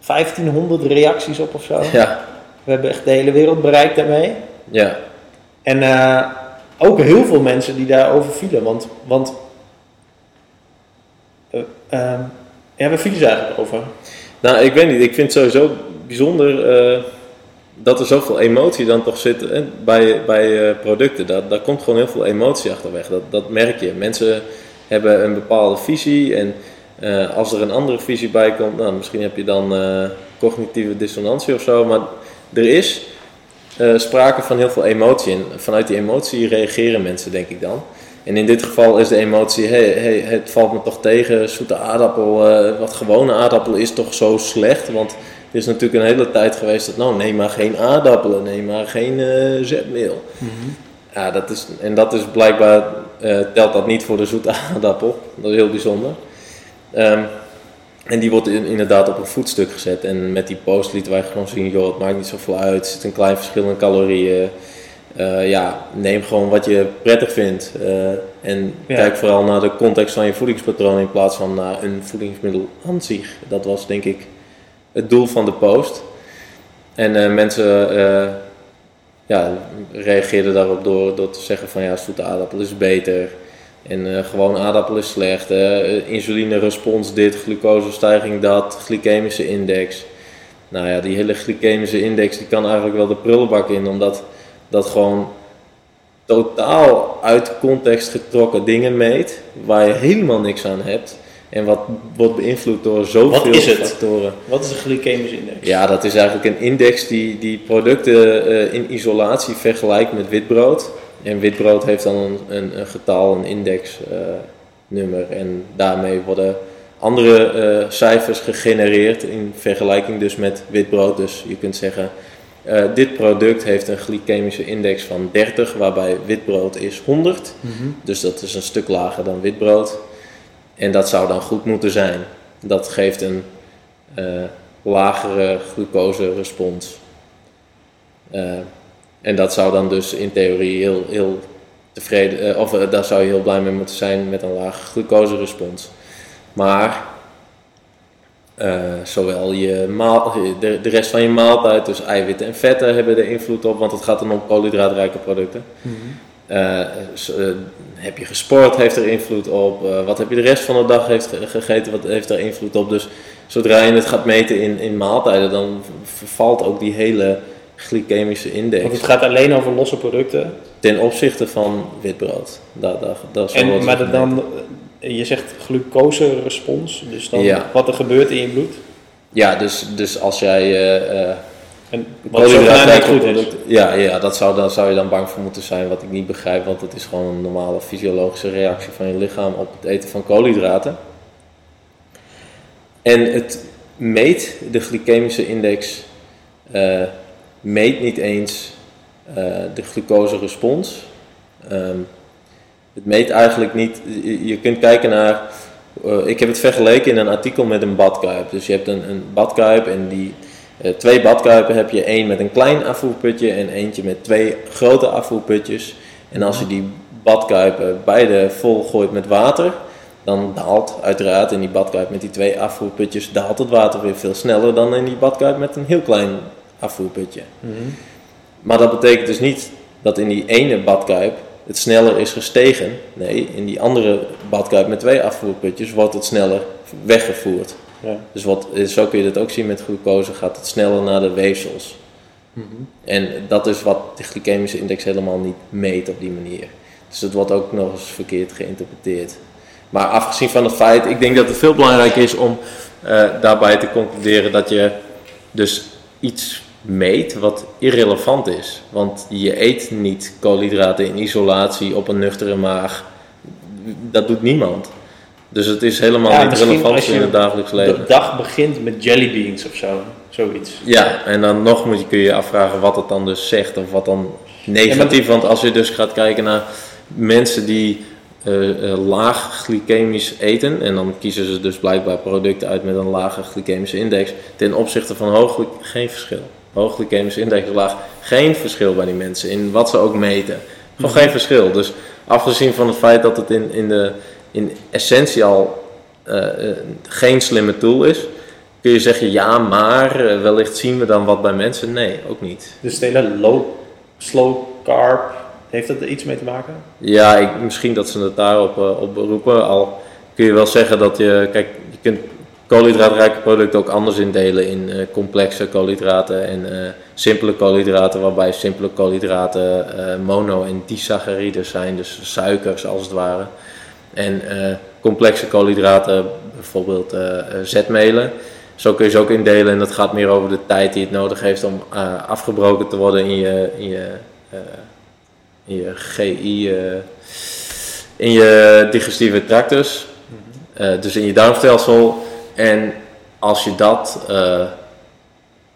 1500 reacties op of zo. ja, We hebben echt de hele wereld bereikt daarmee. ja. En eh, ook heel veel mensen die daarover vielen. Want, want eh, ehm, ja, waar vielen ze eigenlijk over? Nou, ik weet niet. Ik vind het sowieso bijzonder eh, dat er zoveel emotie dan toch zit hè, bij, bij producten. Daar, daar komt gewoon heel veel emotie achterweg. Dat, dat merk je. Mensen hebben een bepaalde visie en als er een andere visie bij komt, nou, misschien heb je dan cognitieve dissonantie of zo. Maar er is eh, sprake van heel veel emotie en vanuit die emotie reageren mensen, denk ik dan. En in dit geval is de emotie, hey, hey, het valt me toch tegen, zoete aardappel, eh, wat gewone aardappel is toch zo slecht? Want er is natuurlijk een hele tijd geweest dat, nou neem maar geen aardappelen, neem maar geen eh, zetmeel. Ja, dat is, en dat is blijkbaar, telt dat niet voor de zoete (laughs) aardappel, dat is heel bijzonder. Ehm, en die wordt in- inderdaad op een voetstuk gezet. En met die post lieten wij gewoon zien, joh, het maakt niet zoveel uit. Er zit een klein verschil in calorieën. Eh, ja, neem gewoon wat je prettig vindt. Eh, en Ja. kijk vooral naar de context van je voedingspatroon in plaats van naar een voedingsmiddel aan zich. Dat was denk ik het doel van de post. En eh, mensen ja, reageerden daarop door, door te zeggen van ja, zoete aardappel is beter. En eh, gewoon aardappel is slecht. eh insulinerespons dit, glucosestijging dat, glycemische index. Nou ja, die hele glycemische index die kan eigenlijk wel de prullenbak in, omdat dat gewoon totaal uit context getrokken dingen meet, waar je helemaal niks aan hebt. En wat wordt beïnvloed door zoveel Wat is het? factoren. Wat is de glycemische index? Ja, dat is eigenlijk een index die, die producten eh, in isolatie vergelijkt met witbrood. En witbrood heeft dan een, een, een getal, een indexnummer. en daarmee worden andere eh, cijfers gegenereerd in vergelijking dus met witbrood. Dus je kunt zeggen, eh, dit product heeft een glycemische index van 30, waarbij witbrood is 100. Dus dat is een stuk lager dan witbrood. En dat zou dan goed moeten zijn. Dat geeft een eh, lagere glucose-respons. Eh, en dat zou dan dus in theorie heel, heel tevreden, eh, of eh, daar zou je heel blij mee moeten zijn met een lage glucose-respons. Maar eh, zowel je maal, de, de rest van je maaltijd, dus eiwitten en vetten, hebben er invloed op, want het gaat dan om koolhydraatrijke producten. Eh, heb je gesport, heeft er invloed op. Wat heb je de rest van de dag heeft ge- gegeten, wat heeft er invloed op. Dus zodra je het gaat meten in, in maaltijden, dan vervalt ook die hele glycemische index Want het gaat alleen over losse producten. ten opzichte van witbrood. Daar, daar, daar zal En, maar dat dan, eh, je zegt glucose-respons, dus dan Ja. wat er gebeurt in je bloed. Ja, dus, dus als jij eh, En wat niet goed is. Ja, ja dat zou, daar zou je dan bang voor moeten zijn, wat ik niet begrijp. Want het is gewoon een normale fysiologische reactie van je lichaam op het eten van koolhydraten. En het meet, de glycemische index, meet niet eens eh, de glucose-respons. Ehm, het meet eigenlijk niet, je- je kunt kijken naar, eh, ik heb het vergeleken in een artikel met een badkuip. Dus je hebt een, een badkuip en die eh, twee badkuipen heb je één met een klein afvoerputje en eentje met twee grote afvoerputjes. En als je die badkuipen beide vol gooit met water, dan daalt uiteraard in die badkuip met die twee afvoerputjes, daalt het water weer veel sneller dan in die badkuip met een heel klein afvoerputje. Maar dat betekent dus niet dat in die ene badkuip het sneller is gestegen. Nee, in die andere badkuip met twee afvoerputjes wordt het sneller weggevoerd. Ja. Dus wat, zo kun je dat ook zien met glucose, gaat het sneller naar de weefsels. En dat is wat de glycemische index helemaal niet meet op die manier. Dus dat wordt ook nog eens verkeerd geïnterpreteerd. Maar afgezien van het feit, ik denk dat het veel belangrijker is om eh, daarbij te concluderen dat je dus iets meet wat irrelevant is. Want je eet niet koolhydraten in isolatie op een nuchtere maag. Dat doet niemand. Dus het is helemaal Ja, niet relevant in het dagelijks leven. De dag begint met jellybeans of zo, zoiets. Ja, en dan nog moet je, kun je je afvragen wat het dan dus zegt of wat dan negatief. Want als je dus gaat kijken naar mensen die eh, laag glycemisch eten. En dan kiezen ze dus blijkbaar producten uit met een lage glycemische index. Ten opzichte van hoog geen verschil. Hoog glycemische index laag. Geen verschil bij die mensen in wat ze ook meten. Gewoon geen verschil. Dus afgezien van het feit dat het in, in, de, in essentie al eh, eh, geen slimme tool is. Kun je zeggen ja, maar eh, wellicht zien we dan wat bij mensen? Nee, ook niet. Dus het hele low, slow carb, heeft dat er iets mee te maken? Ja, ik, misschien dat ze het daarop op beroepen. Al kun je wel zeggen dat je, kijk, je kunt koolhydraatrijke producten ook anders indelen in eh, complexe koolhydraten en eh, simpele koolhydraten, waarbij simpele koolhydraten eh, mono- en disacchariden zijn, dus suikers als het ware. En complexe koolhydraten, bijvoorbeeld zetmelen. Zo kun je ze ook indelen en dat gaat meer over de tijd die het nodig heeft om afgebroken te worden in je, in je, in je GI, in je digestieve tractus, Eh, dus in je darmstelsel. En als je dat, eh,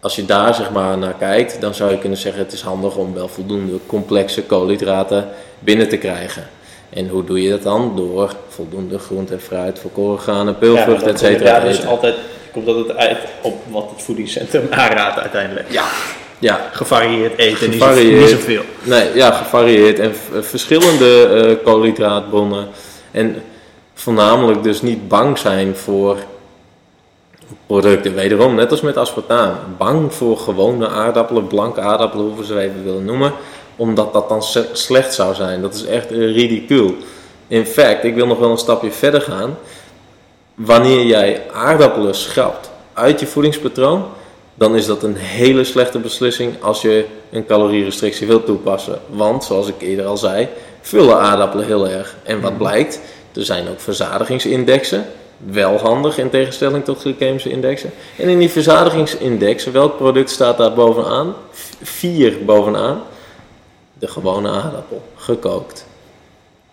als je daar zeg maar naar kijkt, dan zou je kunnen zeggen het is handig om wel voldoende complexe koolhydraten binnen te krijgen. En hoe doe je dat dan? Door voldoende groente en fruit, volkoren granen, peulvrucht, dat et cetera. te dus altijd komt dat het uit op wat het voedingscentrum (laughs) aanraadt uiteindelijk. Ja, ja, Gevarieerd eten, niet, Gevarieerd. Niet zoveel. Nee, ja, gevarieerd en v- verschillende eh, koolhydraatbronnen. En voornamelijk dus niet bang zijn voor producten. Wederom, net als met aspartaam. Bang voor gewone aardappelen, blanke aardappelen, hoe we ze even willen noemen. Omdat dat dan slecht zou zijn. Dat is echt ridicuul. In fact, ik wil nog wel een stapje verder gaan. Wanneer jij aardappelen schrapt uit je voedingspatroon, dan is dat een hele slechte beslissing als je een calorierestrictie wilt toepassen. Want, zoals ik eerder al zei, vullen aardappelen heel erg. En wat blijkt, er zijn ook verzadigingsindexen. Wel handig in tegenstelling tot glycemische indexen. En in die verzadigingsindexen, welk product staat daar bovenaan? Vier bovenaan. De gewone aardappel, gekookt.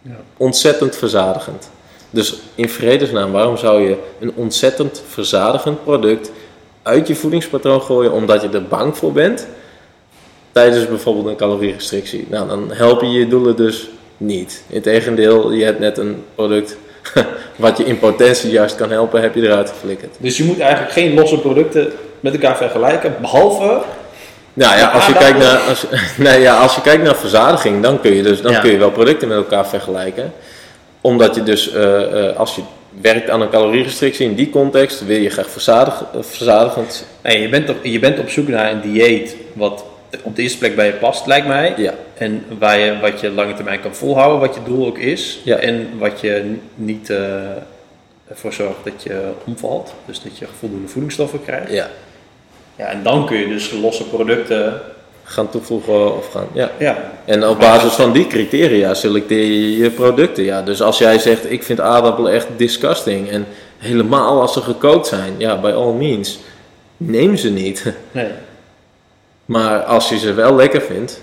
Ja. Ontzettend verzadigend. Dus in vredesnaam, waarom zou je een ontzettend verzadigend product uit je voedingspatroon gooien omdat je er bang voor bent? Tijdens bijvoorbeeld een calorierestrictie. Nou, dan helpen je je doelen dus niet. Integendeel, je hebt net een product (laughs) wat je in potentie juist kan helpen, heb je eruit geflikkerd. Dus je moet eigenlijk geen losse producten met elkaar vergelijken, behalve Nou ja, als je, kijkt naar, als, (laughs) nee, ja, als je kijkt naar verzadiging, dan kun je, dus, dan Ja. kun je wel producten met elkaar vergelijken. Omdat je dus, eh, eh, als je werkt aan een calorierestrictie in die context, wil je graag verzadig, verzadigend. Nee, je bent, op, je bent op zoek naar een dieet wat op de eerste plek bij je past, lijkt mij. Ja, En waar je, wat je lange termijn kan volhouden, wat je doel ook is. Ja. En wat je niet eh, ervoor zorgt dat je omvalt. Dus dat je voldoende voedingsstoffen krijgt. ja. Ja, en dan kun je dus losse producten. Gaan toevoegen of gaan. Ja. Ja, En op basis van die criteria selecteer je je producten. Ja. Dus als jij zegt, ik vind aardappelen echt disgusting. En helemaal als ze gekookt zijn, ja, by all means, neem ze niet. nee. Maar als je ze wel lekker vindt,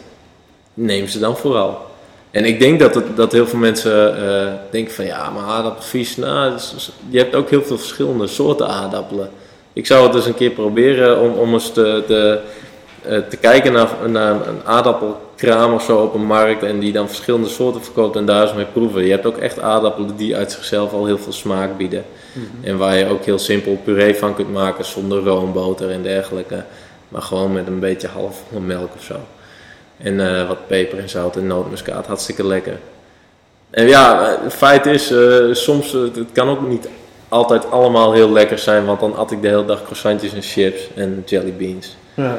neem ze dan vooral. En ik denk dat, het, dat heel veel mensen eh, denken van ja, maar aardappelvies, nou, je hebt ook heel veel verschillende soorten aardappelen. Ik zou het eens een keer proberen om, om eens te, te, eh, te kijken naar, naar een aardappelkraam of zo op een markt en die dan verschillende soorten verkoopt en daar eens mee proeven. Je hebt ook echt aardappelen die uit zichzelf al heel veel smaak bieden. En waar je ook heel simpel puree van kunt maken zonder roomboter en dergelijke. Maar gewoon met een beetje halfvolle melk of zo. En eh, wat peper en zout en nootmuskaat. Hartstikke lekker. En ja, het feit is, eh, soms, eh, het kan ook niet altijd allemaal heel lekker zijn. Want dan at ik de hele dag croissantjes en chips en jelly beans. Ja.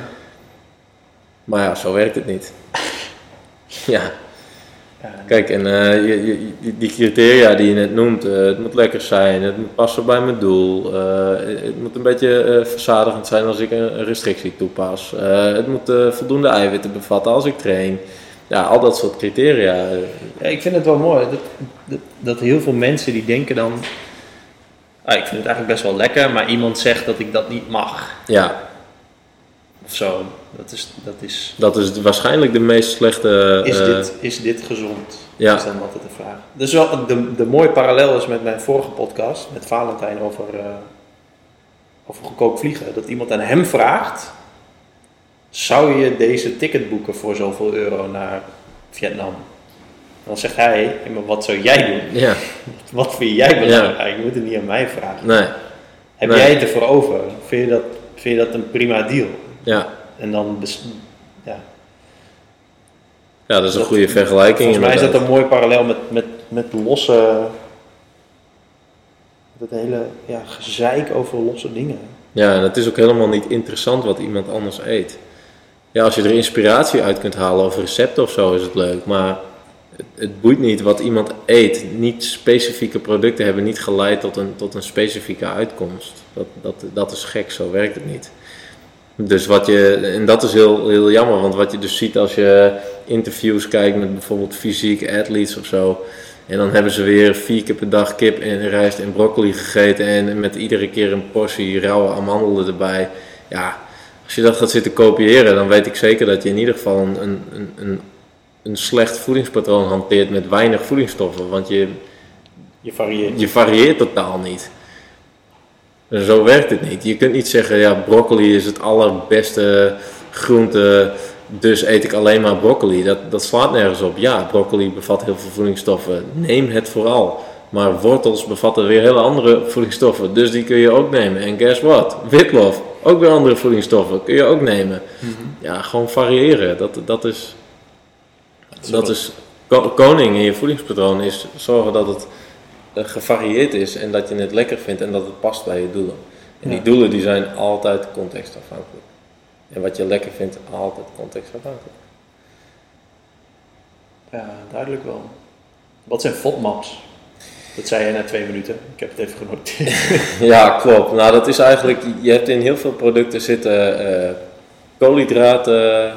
Maar ja, zo werkt het niet. (laughs) Ja, kijk, en eh, je, je, die- die criteria die je net noemt, eh, het moet lekker zijn, het moet passen bij mijn doel, eh, het moet een beetje verzadigend zijn als ik een, restrictie toepas, het moet voldoende eiwitten bevatten als ik train. Ja, al dat soort criteria. Ja, ik vind het wel mooi dat, dat, dat heel veel mensen die denken dan. Ah, ik vind het eigenlijk best wel lekker, maar iemand zegt dat ik dat niet mag. ja, Of zo. Dat is, dat is, dat is waarschijnlijk de meest slechte. is, eh, dit, is dit gezond? Ja. Dat is dan altijd de vraag. Dus wel, de, de mooie parallel is met mijn vorige podcast, met Valentijn over, eh, over gekookt vliegen. Dat iemand aan hem vraagt: Zou je deze ticket boeken voor zoveel euro naar Vietnam? Dan zegt hij, "Ja, maar wat zou jij doen? Ja, (laughs) Wat vind jij belangrijk? Je moet het niet aan mij vragen. nee, Heb Nee. jij het ervoor over? Vind je, dat, vind je dat een prima deal? ja. En dan, ja. Ja, dat is een Dat- goede vergelijking. volgens mij is dat inderdaad. een mooi parallel met, met, met losse, dat hele ja, gezeik over losse dingen. Ja, en het is ook helemaal niet interessant wat iemand anders eet. Ja, als je er inspiratie uit kunt halen of recepten of zo is het leuk, maar het, het boeit niet wat iemand eet. Niet specifieke producten hebben niet geleid tot een, tot een specifieke uitkomst. Dat, dat, dat is gek, zo werkt het niet. Dus wat je, en dat is heel, heel jammer, want wat je dus ziet als je interviews kijkt met bijvoorbeeld fysiek athletes of zo. En dan hebben ze weer vier keer per dag kip en rijst en broccoli gegeten en met iedere keer een portie rauwe amandelen erbij. Ja, als je dat gaat zitten kopiëren, dan weet ik zeker dat je in ieder geval een, een, een, een, een slecht voedingspatroon hanteert met weinig voedingsstoffen. Want je, Je varieert. je varieert totaal niet. Zo werkt het niet. Je kunt niet zeggen, ja, broccoli is het allerbeste groente, dus eet ik alleen maar broccoli. Dat, dat slaat nergens op. Ja, broccoli bevat heel veel voedingsstoffen. Neem het vooral. Maar wortels bevatten weer hele andere voedingsstoffen, dus die kun je ook nemen. En guess what? Witlof, ook weer andere voedingsstoffen, kun je ook nemen. Ja, gewoon variëren. Dat, dat is, dat is ko- koning in je voedingspatroon is zorgen dat het gevarieerd is en dat je het lekker vindt en dat het past bij je doelen. En die doelen die zijn altijd contextafhankelijk. En wat je lekker vindt, altijd contextafhankelijk. Ja, duidelijk wel. Wat zijn FODMAPs? Dat zei je na twee minuten. Ik heb het even genoteerd. (laughs) Ja, klopt. Nou, dat is eigenlijk, je hebt in heel veel producten zitten eh, koolhydraten,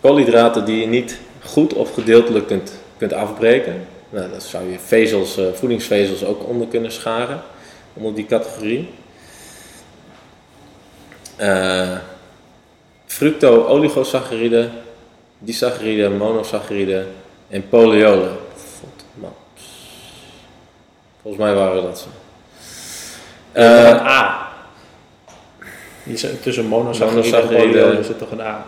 koolhydraten die je niet goed of gedeeltelijk kunt, kunt afbreken. Nou, dat zou je vezels, eh, voedingsvezels ook onder kunnen scharen, onder die categorie. Eh fructo-oligosaccharide, disaccharide, monosaccharide en polyolen. Volgens mij waren dat ze. Eh, een A. Tussen monosaccharide en polyolen zit toch een A?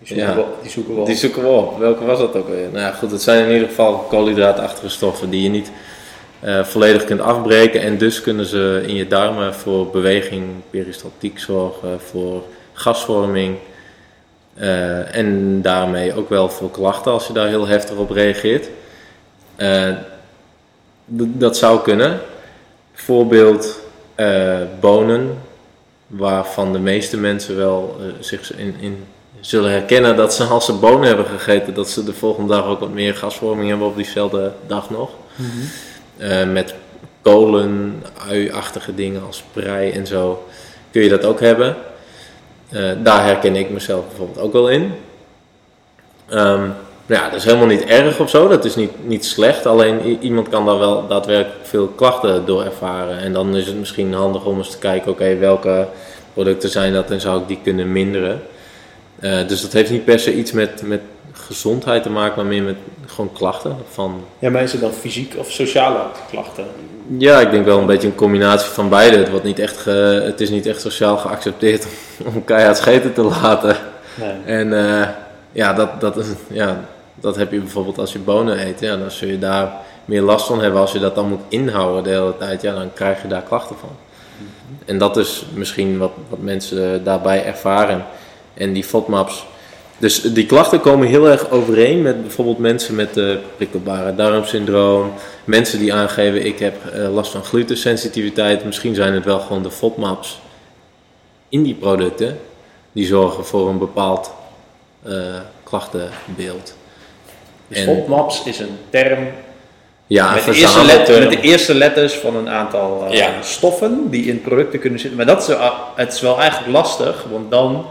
Die zoeken, Ja. we, op- die zoeken we op. Die zoeken we op. Welke was dat ook alweer? Nou ja, goed, het zijn in ieder geval koolhydraatachtige stoffen die je niet eh, volledig kunt afbreken. En dus kunnen ze in je darmen voor beweging, peristaltiek zorgen, voor gasvorming. eh, en daarmee ook wel voor klachten als je daar heel heftig op reageert. Eh, dat zou kunnen. Voorbeeld bonen, waarvan de meeste mensen wel zich in, in zullen herkennen dat ze als ze bonen hebben gegeten, dat ze de volgende dag ook wat meer gasvorming hebben op diezelfde dag nog. Eh, met kolen, ui-achtige dingen als prei en zo, kun je dat ook hebben. Eh, daar herken ik mezelf bijvoorbeeld ook wel in. Ehm, nou ja, dat is helemaal niet erg of zo, dat is niet, niet slecht. Alleen iemand kan daar wel daadwerkelijk veel klachten door ervaren. En dan is het misschien handig om eens te kijken, oké, welke producten zijn dat en zou ik die kunnen minderen. Eh, dus dat heeft niet per se iets met, met gezondheid te maken, maar meer met gewoon klachten. Van, Ja, maar is het dan fysiek of sociale klachten? ja, ik denk wel een beetje een combinatie van beide. Het, wordt niet echt ge- het is niet echt sociaal geaccepteerd (laughs) om, keihard scheten te laten. Nee. En eh, ja, dat, dat, ja, dat heb je bijvoorbeeld als je bonen eet. Ja, dan zul je daar meer last van hebben. Als je dat dan moet inhouden de hele tijd, ja, dan krijg je daar klachten van. En dat is misschien wat, wat mensen daarbij ervaren. En die FODMAPs. Dus die klachten komen heel erg overeen met bijvoorbeeld mensen met uh, prikkelbare darmsyndroom. Mensen die aangeven ik heb uh, last van glutensensitiviteit. Misschien zijn het wel gewoon de FODMAPs in die producten. Die zorgen voor een bepaald uh, klachtenbeeld. Dus FODMAPs is een term ja, met, de eerste met de eerste letters van een aantal uh, ja. stoffen die in producten kunnen zitten. Maar dat is, het is wel eigenlijk lastig, want dan,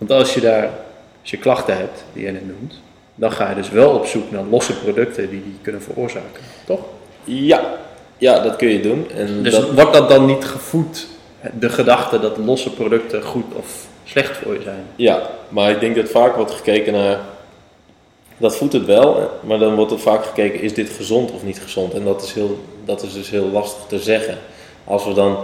want als je daar, als je klachten hebt, die je net noemt, dan ga je dus wel op zoek naar losse producten die die kunnen veroorzaken, toch? Ja, ja dat kun je doen. En dus dat... wordt dat dan niet gevoed, de gedachte dat losse producten goed of slecht voor je zijn? Ja, maar ik denk dat vaak wordt gekeken naar dat voedt het wel, maar dan wordt er vaak gekeken, is dit gezond of niet gezond? En dat is, heel, dat is dus heel lastig te zeggen. Als we dan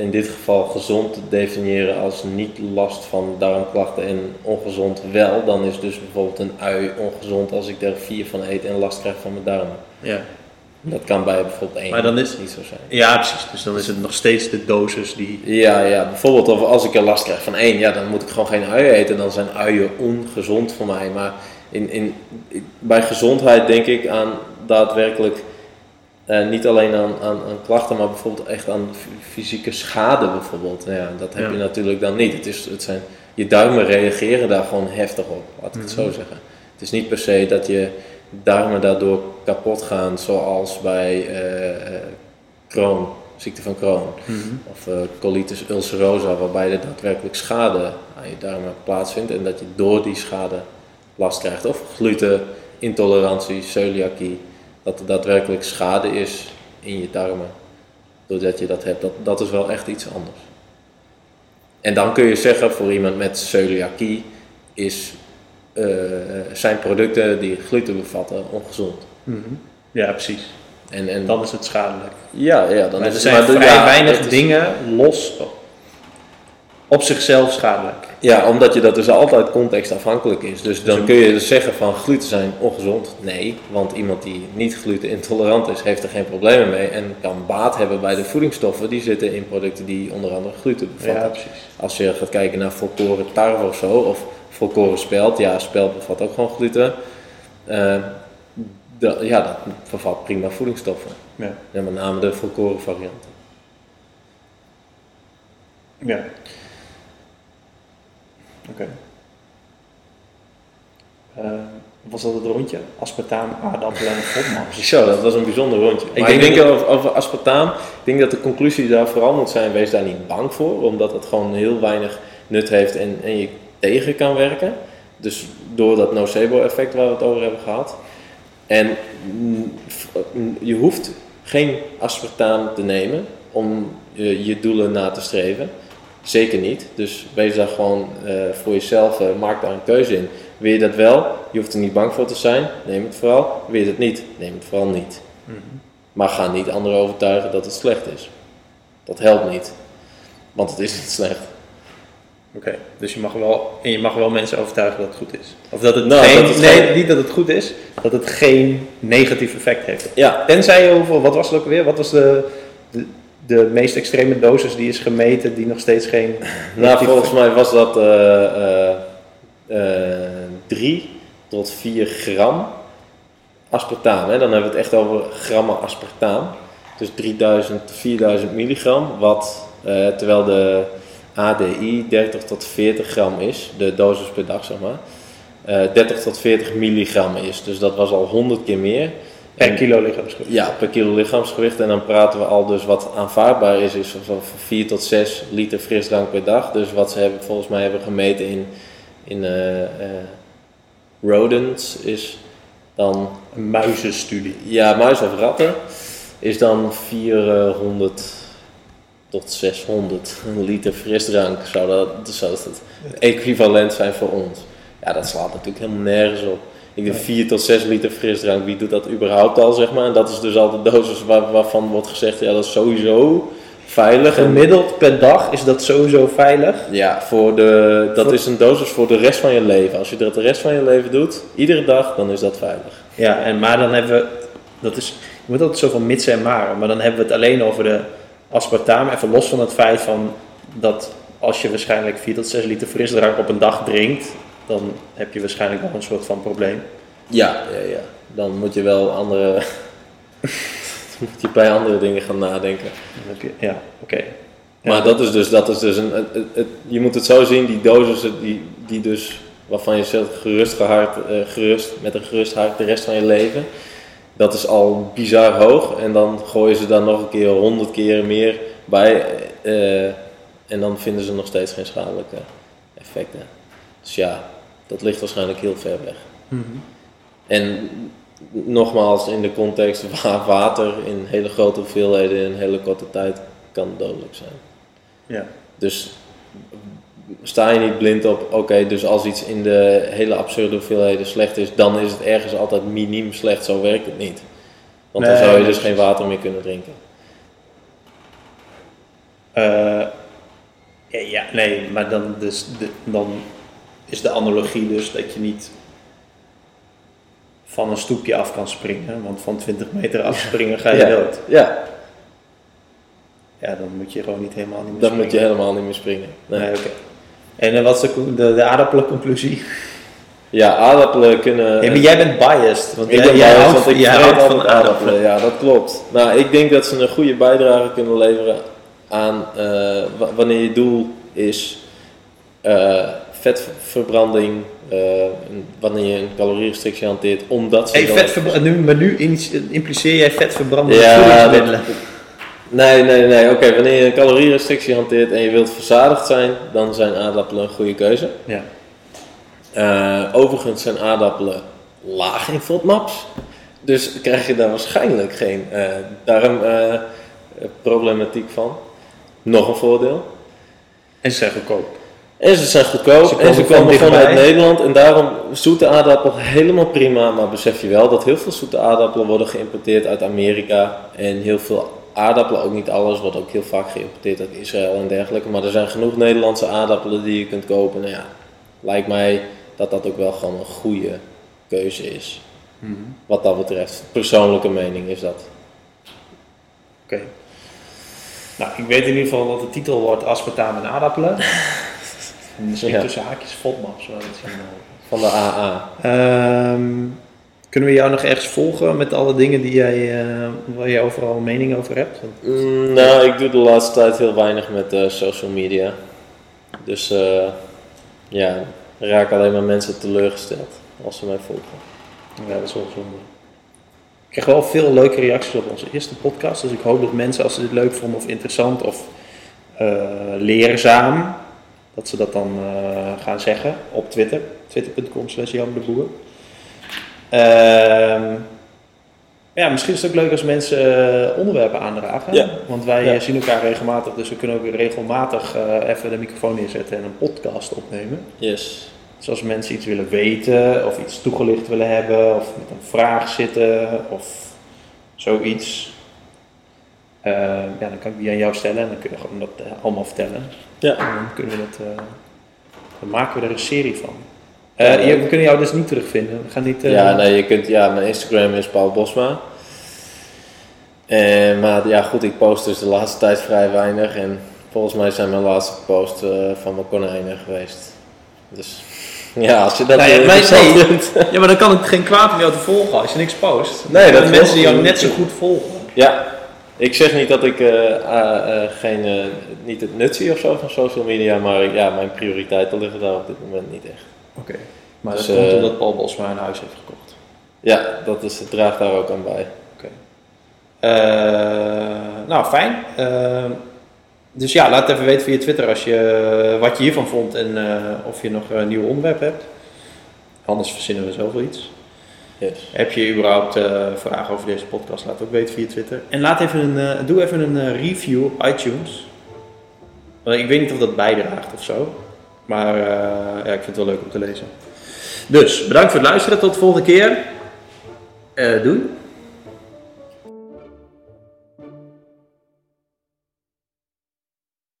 in dit geval gezond te definiëren als niet last van darmklachten en ongezond wel, dan is dus bijvoorbeeld een ui ongezond als ik er vier van eet en last krijg van mijn darmen. Ja. Dat kan bij bijvoorbeeld één Maar dan is- niet zo zijn. ja, precies. Dus dan is het nog steeds de dosis die... Ja, ja, bijvoorbeeld of als ik er last krijg van één, ja, dan moet ik gewoon geen uien eten. Dan zijn uien ongezond voor mij. Maar in, in, bij gezondheid denk ik aan daadwerkelijk eh, niet alleen aan, aan, aan klachten, maar bijvoorbeeld echt aan fysieke schade bijvoorbeeld. Nou Ja, dat heb Ja. je natuurlijk dan niet. Het is, het zijn, je darmen reageren daar gewoon heftig op, laat ik het Mhm. zo zeggen. Het is niet per se dat je darmen daardoor kapot gaan, zoals bij eh, Crohn, ziekte van Crohn. Of eh, colitis ulcerosa, waarbij er daadwerkelijk schade aan je darmen plaatsvindt en dat je door die schade last krijgt. Of glutenintolerantie, celiakie, dat er daadwerkelijk schade is in je darmen doordat je dat hebt. Dat, dat is wel echt iets anders. En dan kun je zeggen voor iemand met celiakie is, eh, zijn producten die gluten bevatten ongezond. Ja, precies. En, en Dan is het schadelijk. ja, ja, dan Maar is er het- zijn maar vrij ja, weinig dingen los op zichzelf schadelijk. Ja, omdat je dat dus altijd contextafhankelijk is. Dus dan Dus- kun je dus zeggen van gluten zijn ongezond. Nee, want iemand die niet glutenintolerant is, heeft er geen problemen mee en kan baat hebben bij de voedingsstoffen die zitten in producten die onder andere gluten bevatten. Ja, precies. Als je gaat kijken naar volkoren tarwe of zo, of volkoren spelt, ja, spelt bevat ook gewoon gluten. Eh, ja, dat bevat prima voedingsstoffen. Ja. En met name de volkoren varianten. Ja. Oké. Eh, was dat het rondje? Aspartaam, aardappelen en fotmars. (laughs) Zo, dat was een bijzonder rondje. Ik maar ik denk denk over, over aspartaam, ik denk dat de conclusie daar vooral moet zijn, wees daar niet bang voor, omdat het gewoon heel weinig nut heeft en, en je tegen kan werken. Dus door dat nocebo-effect waar we het over hebben gehad. En mm, mm, je hoeft geen aspartaam te nemen om je, je doelen na te streven. Zeker niet. Dus wees daar gewoon eh, voor jezelf, eh, maak daar een keuze in. Wil je dat wel? Je hoeft er niet bang voor te zijn. Neem het vooral. Wil je dat niet? Neem het vooral niet. Maar ga niet anderen overtuigen dat het slecht is. Dat helpt niet. Want het is niet slecht. Oké, dus je mag, wel, en je mag wel mensen overtuigen dat het goed is. Of dat het Nou, geen, dat het nee, geen- niet dat het goed is, dat het geen negatief effect heeft. Ja, Tenzij je over, wat was het ook weer? Wat was de, de, de meest extreme dosis die is gemeten die nog steeds geen (laughs) nou volgens mij was dat eh 3 tot 4 gram aspartaam. Hè? Dan hebben we het echt over grammen aspartaam. Dus 3000 tot 4000 milligram. Wat, eh, terwijl de ADI 30 tot 40 gram is. De dosis per dag zeg maar. eh 30 tot 40 milligram is. Dus dat was al 100 keer meer. Per kilo lichaamsgewicht. Ja, per kilo lichaamsgewicht. En dan praten we al dus wat aanvaardbaar is, is van 4 tot 6 liter frisdrank per dag. Dus wat ze hebben, volgens mij hebben gemeten in, in eh, eh, rodents is dan, Een muizenstudie. ja, muis of ratten, is dan 400 tot 600 liter frisdrank. Zou dat, zou dat het equivalent zijn voor ons? Ja, dat slaat natuurlijk helemaal nergens op. Ik denk 4 tot 6 liter frisdrank, wie doet dat überhaupt al, zeg maar? En dat is dus al de dosis waar, waarvan wordt gezegd, ja, dat is sowieso veilig. Gemiddeld per dag is dat sowieso veilig. ja, voor de, dat Voor- is een dosis voor de rest van je leven. Als je dat de rest van je leven doet, iedere dag, dan is dat veilig. Ja, en, maar dan hebben we, dat is, je moet altijd zoveel mitsen en maren, maar dan hebben we het alleen over de aspartaam, even los van het feit van dat als je waarschijnlijk 4 tot 6 liter frisdrank op een dag drinkt, dan heb je waarschijnlijk wel een soort van probleem. Ja, ja, ja. Dan moet je wel andere, (laughs) moet je bij andere dingen gaan nadenken. Je, ja, oké. Ja. Maar dat is dus, dat is dus een, het, het- het- je moet het zo zien, die dosissen die, die dus, waarvan je zegt gerust, gehard, eh, gerust, met een gerust hart de rest van je leven. Dat is al bizar hoog en dan gooien ze daar nog een keer honderd keer meer bij eh, en dan vinden ze nog steeds geen schadelijke effecten. Dus ja, dat ligt waarschijnlijk heel ver weg. En nogmaals, in de context waar water in hele grote hoeveelheden in een hele korte tijd kan dodelijk zijn. Ja. Dus sta je niet blind op, oké, dus als iets in de hele absurde hoeveelheden slecht is, dan is het ergens altijd miniem slecht. Zo werkt het niet. Want dan zou je dus geen water meer kunnen drinken. Eh, ja, ja, nee, maar dan, dus, de, dan is de analogie dus dat je niet van een stoepje af kan springen. Want van 20 meter afspringen ga je Ja. dood. Ja, Ja, dan moet je gewoon niet helemaal niet meer dan moet je helemaal niet meer springen. Nee. Nee, oké. En eh, wat is de, de, de aardappelenconclusie? Ja, aardappelen kunnen... Ja, maar jij bent biased. Want Ik jij, ben jij blij, houdt, want ik van aardappelen. Ja, dat klopt. Nou, ik denk dat ze een goede bijdrage kunnen leveren aan eh, wa- wanneer je doel is eh, vetverbranding, eh, wanneer je een calorierestrictie hanteert, omdat ze Hey, nu, maar nu impliceer jij vetverbrandende Ja, voedingsmiddelen. dat- Nee, nee, nee. Oké, wanneer je een calorierestrictie hanteert en je wilt verzadigd zijn, dan zijn aardappelen een goede keuze. Ja. Eh, overigens zijn aardappelen laag in FODMAPs. Dus krijg je daar waarschijnlijk geen eh darmproblematiek van. Nog een voordeel. En ze zijn goedkoop. En ze zijn goedkoop Ze en ze komen van dichtbij. Nederland. En daarom zoete aardappel helemaal prima. Maar besef je wel dat heel veel zoete aardappelen worden geïmporteerd uit Amerika. En heel veel aardappelen, ook niet alles, wordt ook heel vaak geïmporteerd uit Israël en dergelijke. Maar er zijn genoeg Nederlandse aardappelen die je kunt kopen. Nou ja, lijkt mij dat dat ook wel gewoon een goede keuze is. Wat dat betreft. Persoonlijke mening is dat. Oké. Nou, ik weet in ieder geval dat de titel wordt aspartaam en aardappelen. (laughs) Misschien Ja. tussen haakjes FODMAPs. is helemaal- Van de AA. Ehm, kunnen we jou nog ergens volgen met alle dingen die jij, eh, waar je overal een mening over hebt? Want- Mm, nou, ik doe de laatste tijd heel weinig met eh, social media. Dus eh, ja, raak alleen maar mensen teleurgesteld als ze mij volgen. Ja, dat is wel zonde. Ik krijg wel veel leuke reacties op onze eerste podcast. Dus ik hoop dat mensen, als ze dit leuk vonden of interessant of eh, leerzaam, dat ze dat dan eh, gaan zeggen op Twitter. Twitter.com slash Jan de Boer. Ehm, ja, misschien is het ook leuk als mensen eh, onderwerpen aandragen. Ja. Want wij Ja. eh, zien elkaar regelmatig, dus we kunnen ook regelmatig even de microfoon neerzetten en een podcast opnemen. Yes. Dus als mensen iets willen weten of iets toegelicht willen hebben of met een vraag zitten of zoiets, eh, ja, dan kan ik die aan jou stellen en dan kun je gewoon dat eh, allemaal vertellen. Ja. En dan kunnen we dat, eh, dan maken we er een serie van. Je- we kunnen jou dus niet terugvinden. We gaan niet. Ja, nee, je kunt, ja, mijn Instagram is Paul Bosma. En, maar ja, goed, ik post dus de laatste tijd vrij weinig. En volgens mij zijn mijn laatste post eh, van mijn konijnen geweest. Dus (laughs) ja, als je dat nee. vindt. Ja, maar dan kan het geen kwaad om jou te volgen als je niks post. Nee, dat de mensen die jou net zo goed volgen. Ja, ik zeg niet dat ik eh, eh, eh, geen, niet het nut zie of zo van social media, maar ja, mijn prioriteiten liggen daar op dit moment niet echt. Oké. Maar Dus, dat komt omdat Paul Bosma een huis heeft gekocht. Ja, dat is, het draagt daar ook aan bij. Eh, nou, fijn. Dus ja, laat het even weten via Twitter als je, wat je hiervan vond en of je nog een nieuw onderwerp hebt. Anders verzinnen we zoveel iets. Yes. Heb je überhaupt eh, vragen over deze podcast, laat het ook weten via Twitter. En laat even een, eh, doe even een eh, review op iTunes. Want ik weet niet of dat bijdraagt of zo. Maar ja, ik vind het wel leuk om te lezen. Dus, bedankt voor het luisteren. Tot de volgende keer. Doei.